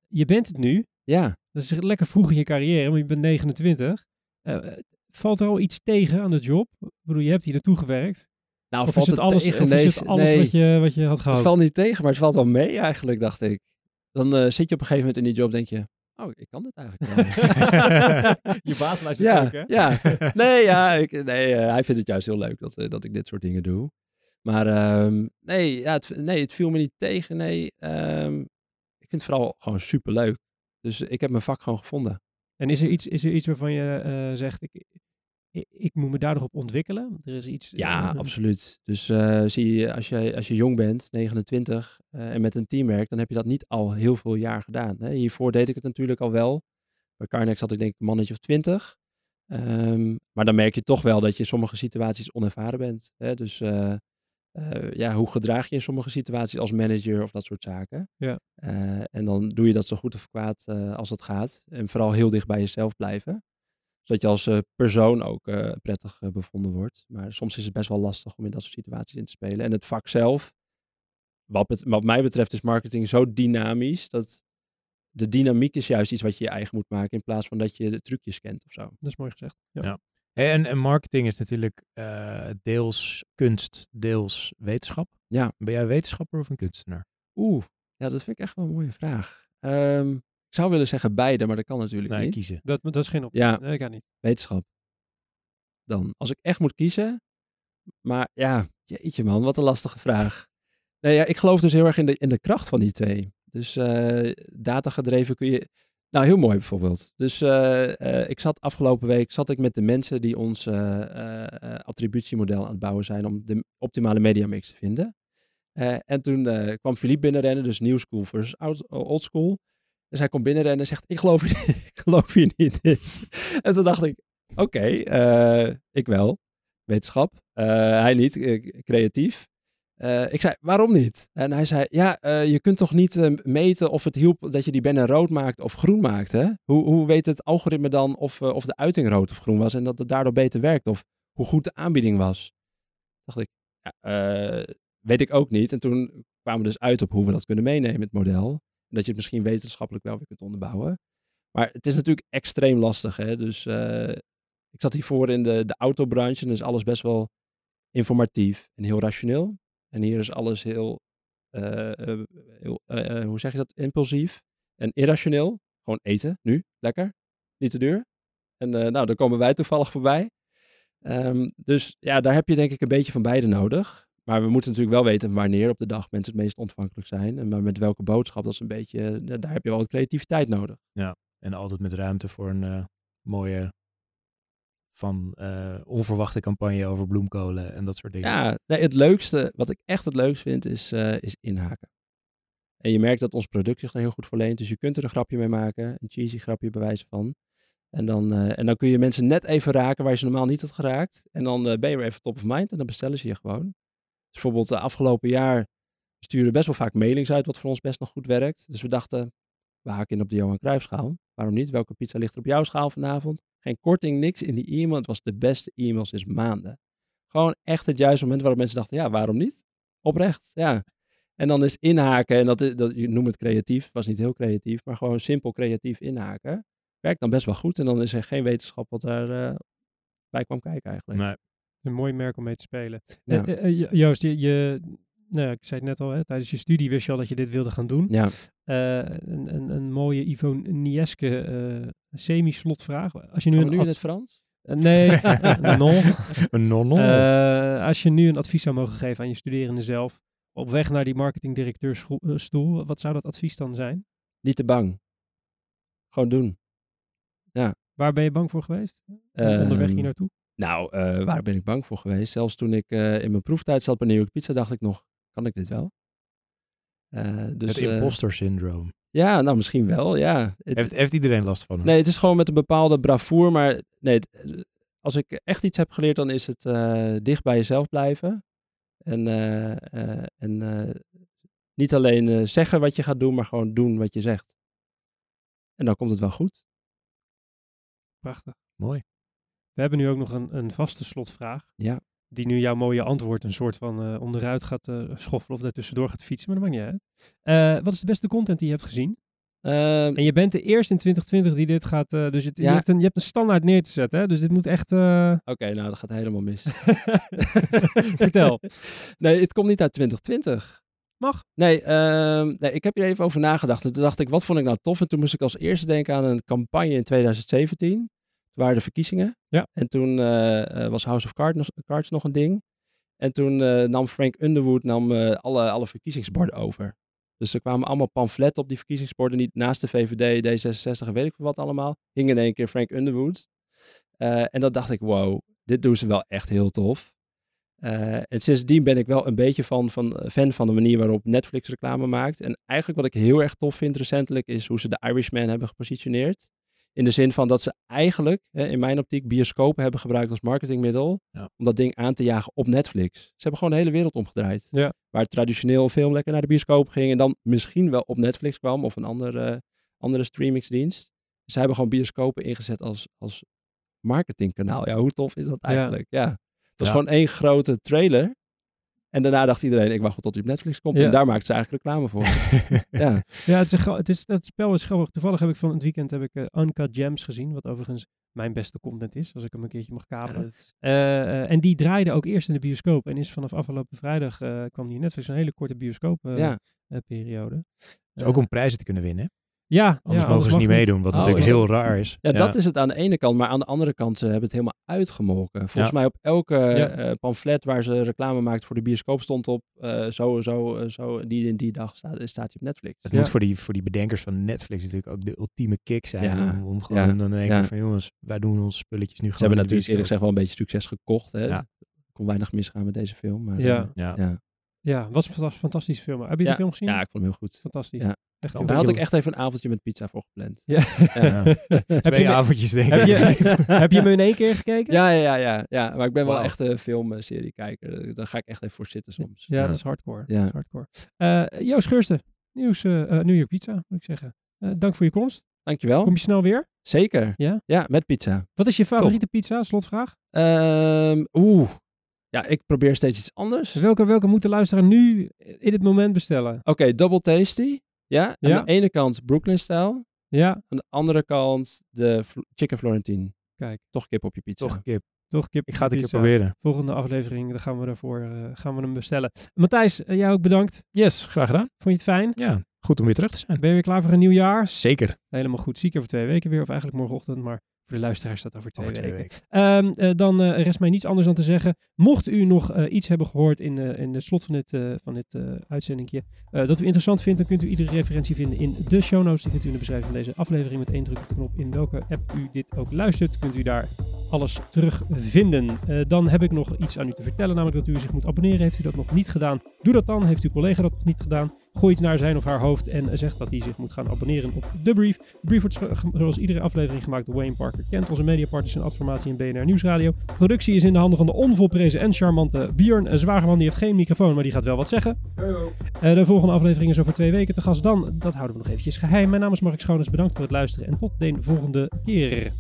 B: je bent het nu.
A: ja.
B: Dat is lekker vroeg in je carrière, want je bent 29. Eh, eh, valt er al iets tegen aan de job? Ik bedoel, je hebt hier naartoe gewerkt.
A: Nou,
B: Of
A: valt
B: is het alles,
A: tegen? Nee,
B: is het alles
A: nee.
B: wat, je, wat je had
A: Het
B: gehad?
A: valt niet tegen, maar het valt wel mee eigenlijk, dacht ik. Dan zit je op een gegeven moment in die job, denk je, oh, ik kan dit eigenlijk wel.
B: je baas luistert
A: ja,
B: ook, hè?
A: ja. Nee, ja, ik, nee eh, hij vindt het juist heel leuk dat, eh, dat ik dit soort dingen doe. Maar ehm, nee, ja, het, nee, het viel me niet tegen. Nee, ehm, ik vind het vooral gewoon super leuk. Dus ik heb mijn vak gewoon gevonden.
B: En is er iets, is er iets waarvan je eh, zegt, ik, ik, moet me daar nog op ontwikkelen? Er is iets...
A: Ja,
B: eh,
A: absoluut. Dus eh, zie je, als je, als je jong bent, 29, eh, en met een team werkt, dan heb je dat niet al heel veel jaar gedaan. Hè? Hiervoor deed ik het natuurlijk al wel. Bij Carnex had ik denk ik een mannetje of 20. Ehm, maar dan merk je toch wel dat je in sommige situaties onervaren bent. Hè? Dus ja, hoe gedraag je in sommige situaties als manager of dat soort zaken.
B: Ja.
A: En dan doe je dat zo goed of kwaad als het gaat. En vooral heel dicht bij jezelf blijven zodat je als eh, persoon ook eh, prettig eh, bevonden wordt. Maar soms is het best wel lastig om in dat soort situaties in te spelen. En het vak zelf, wat, bet- wat mij betreft, is marketing zo dynamisch dat de dynamiek is juist iets wat je je eigen moet maken in plaats van dat je de trucjes kent of zo.
B: Dat is mooi gezegd. Ja.
C: Ja. En, en marketing is natuurlijk eh, deels kunst, deels wetenschap.
A: Ja.
C: Ben jij wetenschapper of een kunstenaar?
A: Oeh, ja, dat vind ik echt wel een mooie vraag. Ehm, ik zou willen zeggen beide, maar dat kan natuurlijk
C: Nee,
A: niet.
C: kiezen.
B: Dat, dat is geen optie.
A: Ja.
B: Nee, kan niet.
A: Wetenschap. Dan, als ik echt moet kiezen. Maar ja, jeetje man, wat een lastige vraag. Nee, ja, ik geloof dus heel erg in de, in de kracht van die twee. Dus eh datagedreven kun je... Nou, heel mooi bijvoorbeeld. Dus eh, eh, ik zat afgelopen week zat ik met de mensen die ons eh, eh, eh, attributiemodel aan het bouwen zijn om de optimale mediamix te vinden. Eh, en toen eh, kwam Philippe binnenrennen, dus new school versus old school. Dus hij komt binnenrennen en zegt, ik geloof, ik geloof hier niet in. en toen dacht ik, oké, eh, ik wel. Wetenschap. Eh, hij niet, eh, creatief. Ik zei, waarom niet? En hij zei, ja, je kunt toch niet meten of het hielp dat je die bennen rood maakt of groen maakt, hè? Hoe, hoe weet het algoritme dan of, of de uiting rood of groen was en dat het daardoor beter werkt? Of hoe goed de aanbieding was? dacht ik, ja, weet ik ook niet. En toen kwamen we dus uit op hoe we dat kunnen meenemen, het model. Dat je het misschien wetenschappelijk wel weer kunt onderbouwen. Maar het is natuurlijk extreem lastig, hè? Dus eh, ik zat hiervoor in de, de autobranche en is alles best wel informatief en heel rationeel. En hier is alles heel, eh, eh, hoe zeg je dat, impulsief en irrationeel. Gewoon eten, nu, lekker, niet te duur. En nou, daar komen wij toevallig voorbij. Ehm, dus ja, daar heb je denk ik een beetje van beide nodig. Maar we moeten natuurlijk wel weten wanneer op de dag mensen het meest ontvankelijk zijn. En maar met welke boodschap, dat is een beetje, eh, daar heb je wel wat creativiteit nodig.
C: En altijd met ruimte voor een eh, mooie, van eh, onverwachte campagne over bloemkolen en dat soort dingen.
A: Ja, nee, het leukste, wat ik echt het leukst vind, is, is inhaken. En je merkt dat ons product zich daar heel goed voor leent. Dus je kunt er een grapje mee maken, een cheesy grapje bij wijze van. En dan, en dan kun je mensen net even raken waar je ze normaal niet had geraakt. En dan ben je weer even top of mind en dan bestellen ze je gewoon. Dus bijvoorbeeld de afgelopen jaar sturen best wel vaak mailings uit, wat voor ons best nog goed werkt. Dus we dachten, we haken in op de Johan Cruijffschaal. Waarom niet? Welke pizza ligt er op jouw schaal vanavond? Geen korting, niks in die e-mail. Het was de beste e-mail sinds maanden. Gewoon echt het juiste moment waarop mensen dachten, ja, waarom niet? Oprecht, ja. En dan is inhaken, en dat, dat je noemt het creatief, was niet heel creatief, maar gewoon simpel creatief inhaken. Werkt dan best wel goed en dan is er geen wetenschap wat daar eh, bij kwam kijken eigenlijk.
C: Nee,
B: Een mooi merk om mee te spelen.
A: Ja.
B: Eh, eh, eh, Jo- Joost, je, je, nou, ja, ik zei het net al, hè, tijdens je studie wist je al dat je dit wilde gaan doen.
A: Ja,
B: Eh, een, een, een mooie Ivonieske eh semi-slotvraag. Als je nu een
A: nu in het Frans?
B: Nee, non.
C: een non
B: Eh, als je nu een advies zou mogen geven aan je studerende zelf, op weg naar die marketingdirecteursstoel, wat zou dat advies dan zijn?
A: Niet te bang. Gewoon doen.
B: Waar ben je bang voor geweest?
A: Ehm,
B: Onderweg hier naartoe?
A: Nou, eh, waar ben ik bang voor geweest? Zelfs toen ik eh, in mijn proeftijd zat bij New York Pizza, dacht ik nog, kan ik dit wel? Eh, dus,
C: het imposter syndroom.
A: ja, nou misschien wel, ja. Het-
C: Heeft, heeft iedereen last van?
A: nee, het is gewoon met een bepaalde bravoure, maar nee, het- als ik echt iets heb geleerd, dan is het eh, dicht bij jezelf blijven. En, eh, eh, en eh, niet alleen eh, zeggen wat je gaat doen, maar gewoon doen wat je zegt. En dan komt het wel goed.
B: Prachtig.
C: Mooi.
B: We hebben nu ook nog een, een vaste slotvraag.
A: Ja.
B: Die nu jouw mooie antwoord een soort van eh, onderuit gaat eh, schoffelen of daartussendoor gaat fietsen, maar dat maakt niet uit. Eh, wat is de beste content die je hebt gezien?
A: Ehm,
B: En je bent de eerste in 2020 die dit gaat, dus het, je, hebt een, je hebt een standaard neer te zetten, hè? dus dit moet echt...
A: Oké, nou dat gaat helemaal mis.
B: Vertel.
A: Nee, het komt niet uit 2020.
B: Mag.
A: Nee, ehm, nee, ik heb hier even over nagedacht. En toen dacht ik, wat vond ik nou tof? En toen moest ik als eerste denken aan een campagne in 2017. Waren de verkiezingen.
B: Ja.
A: En toen eh, eh, was House of Cards, nog- Cards nog een ding. En toen eh, nam Frank Underwood nam, alle, alle verkiezingsborden over. Dus er kwamen allemaal pamfletten op die verkiezingsborden. Niet naast de VVD, D66 en weet ik veel wat allemaal. Hing in één keer Frank Underwood. En dat dacht ik, wow, dit doen ze wel echt heel tof. En sindsdien ben ik wel een beetje van, van, fan van de manier waarop Netflix reclame maakt. En eigenlijk wat ik heel erg tof vind recentelijk is hoe ze de Irishman hebben gepositioneerd. In de zin van dat ze eigenlijk, hè, in mijn optiek, bioscopen hebben gebruikt als marketingmiddel.
C: Ja.
A: Om dat ding aan te jagen op Netflix. Ze hebben gewoon de hele wereld omgedraaid.
B: Ja.
A: Waar traditioneel film lekker naar de bioscoop ging. En dan misschien wel op Netflix kwam of een andere, andere streamingsdienst. Ze hebben gewoon bioscopen ingezet als, als marketingkanaal. Ja, hoe tof is dat eigenlijk? Ja. Het was
C: Ja.
A: gewoon één grote trailer. En daarna dacht iedereen, ik wacht wel tot hij op Netflix komt.
B: Ja.
A: En daar maakt ze eigenlijk reclame voor. ja.
B: Ja, het, is, het, is, het spel is grappig. Toevallig heb ik van het weekend heb ik eh, Uncut Gems gezien, wat overigens mijn beste content is, als ik hem een keertje mag kabelen. Eh, eh, en die draaide ook eerst in de bioscoop en is vanaf afgelopen vrijdag eh, kwam die in Netflix een hele korte bioscoop eh,
A: ja.
B: periode.
C: is ook om prijzen te kunnen winnen.
B: Ja,
C: Anders
B: ja,
C: mogen ze niet meedoen, wat
A: Oh,
C: natuurlijk heel raar is.
A: Ja, dat is het aan de ene kant. Maar aan de andere kant, ze hebben het helemaal uitgemolken. Volgens mij op elke
B: Ja.
A: eh, pamflet waar ze reclame maakt voor de bioscoop stond op... eh, zo, zo, eh, zo, die en die dag staat, staat hij op Netflix.
C: Het
B: Ja.
C: moet voor die, voor die bedenkers van Netflix natuurlijk ook de ultieme kick zijn.
A: Ja,
C: Om, om gewoon
A: ja,
C: dan denk
A: ja.
C: ik van jongens, wij doen onze spulletjes nu
A: Ze
C: gewoon
A: hebben
C: in de
A: natuurlijk eerlijk gezegd wel een beetje succes gekocht. Hè?
C: Ja.
A: Er kon weinig misgaan met deze film. Maar,
B: Ja.
A: eh,
C: Ja.
A: ja.
B: Ja, was een fanta- fantastische film. Heb je de film gezien?
A: ja, ik vond hem heel goed.
B: Fantastisch.
A: Ja.
B: Echt
A: Daar had ik echt even een avondje met pizza voor gepland.
B: Ja.
A: Ja.
C: Ja. Twee
B: je me-
C: avondjes denk ik.
B: heb, je, heb je hem in één keer gekeken?
A: Ja, ja, ja, ja, ja. Maar ik ben wel echt een filmserie kijker. Daar ga ik echt even voor zitten soms.
B: Ja,
C: Ja.
B: dat is hardcore.
A: Ja.
B: Dat is hardcore. Eh, Joost Geursten, nieuws, eh eh, New York Pizza, moet ik zeggen. Eh, dank voor je komst.
A: Dankjewel.
B: Kom je snel weer?
A: Zeker.
B: Ja?
A: Ja, met pizza.
B: Wat is je favoriete pizza? Slotvraag.
A: Ehm, Oeh. Ja, ik probeer steeds iets anders. Oké,
B: Welke, welke moet de luisteraar nu in het moment bestellen?
A: Double Tasty. Ja, aan
B: Ja.
A: de ene kant Brooklyn-stijl.
B: Ja,
A: Aan de andere kant de Fl- Chicken Florentine.
B: Kijk.
A: Toch kip op je pizza.
C: Toch kip.
B: toch kip
C: Ik ga het een keer proberen.
B: Volgende aflevering, dan gaan we daarvoor eh, gaan we hem bestellen. Matthijs, eh, jij ook bedankt.
C: Yes, graag gedaan.
B: Vond je het fijn?
C: Ja, goed om weer terug te zijn.
B: Ben je weer klaar voor een nieuw jaar?
C: Zeker.
B: Helemaal goed. Zie ik over twee weken weer, of eigenlijk morgenochtend, maar voor de luisteraars staat over twee
C: Over twee
B: weken.
C: weken.
B: Ehm, eh, dan eh, rest mij niets anders dan te zeggen. Mocht u nog eh, iets hebben gehoord in, in de slot van dit, van dit uitzendingje, dat u interessant vindt, dan kunt u iedere referentie vinden in de show notes. Die vindt u in de beschrijving van deze aflevering met één druk op de knop. In welke app u dit ook luistert, kunt u daar alles terugvinden. Dan heb ik nog iets aan u te vertellen, namelijk dat u zich moet abonneren. Heeft u dat nog niet gedaan? Doe dat dan. Heeft uw collega dat nog niet gedaan? Gooi iets naar zijn of haar hoofd en zeg dat hij zich moet gaan abonneren op de brief. De brief wordt zoals iedere aflevering gemaakt door Wayne Parker Kent, onze mediapartners in Adformatie en BNR Nieuwsradio. Productie is in de handen van de onvolprezen en charmante Björn Zwageman. Die heeft geen microfoon, maar die gaat wel wat zeggen. Eh, de volgende aflevering is over twee weken te gast dan. Dat houden we nog eventjes geheim. Mijn naam is Mark Schoones. Bedankt voor het luisteren en tot de volgende keer.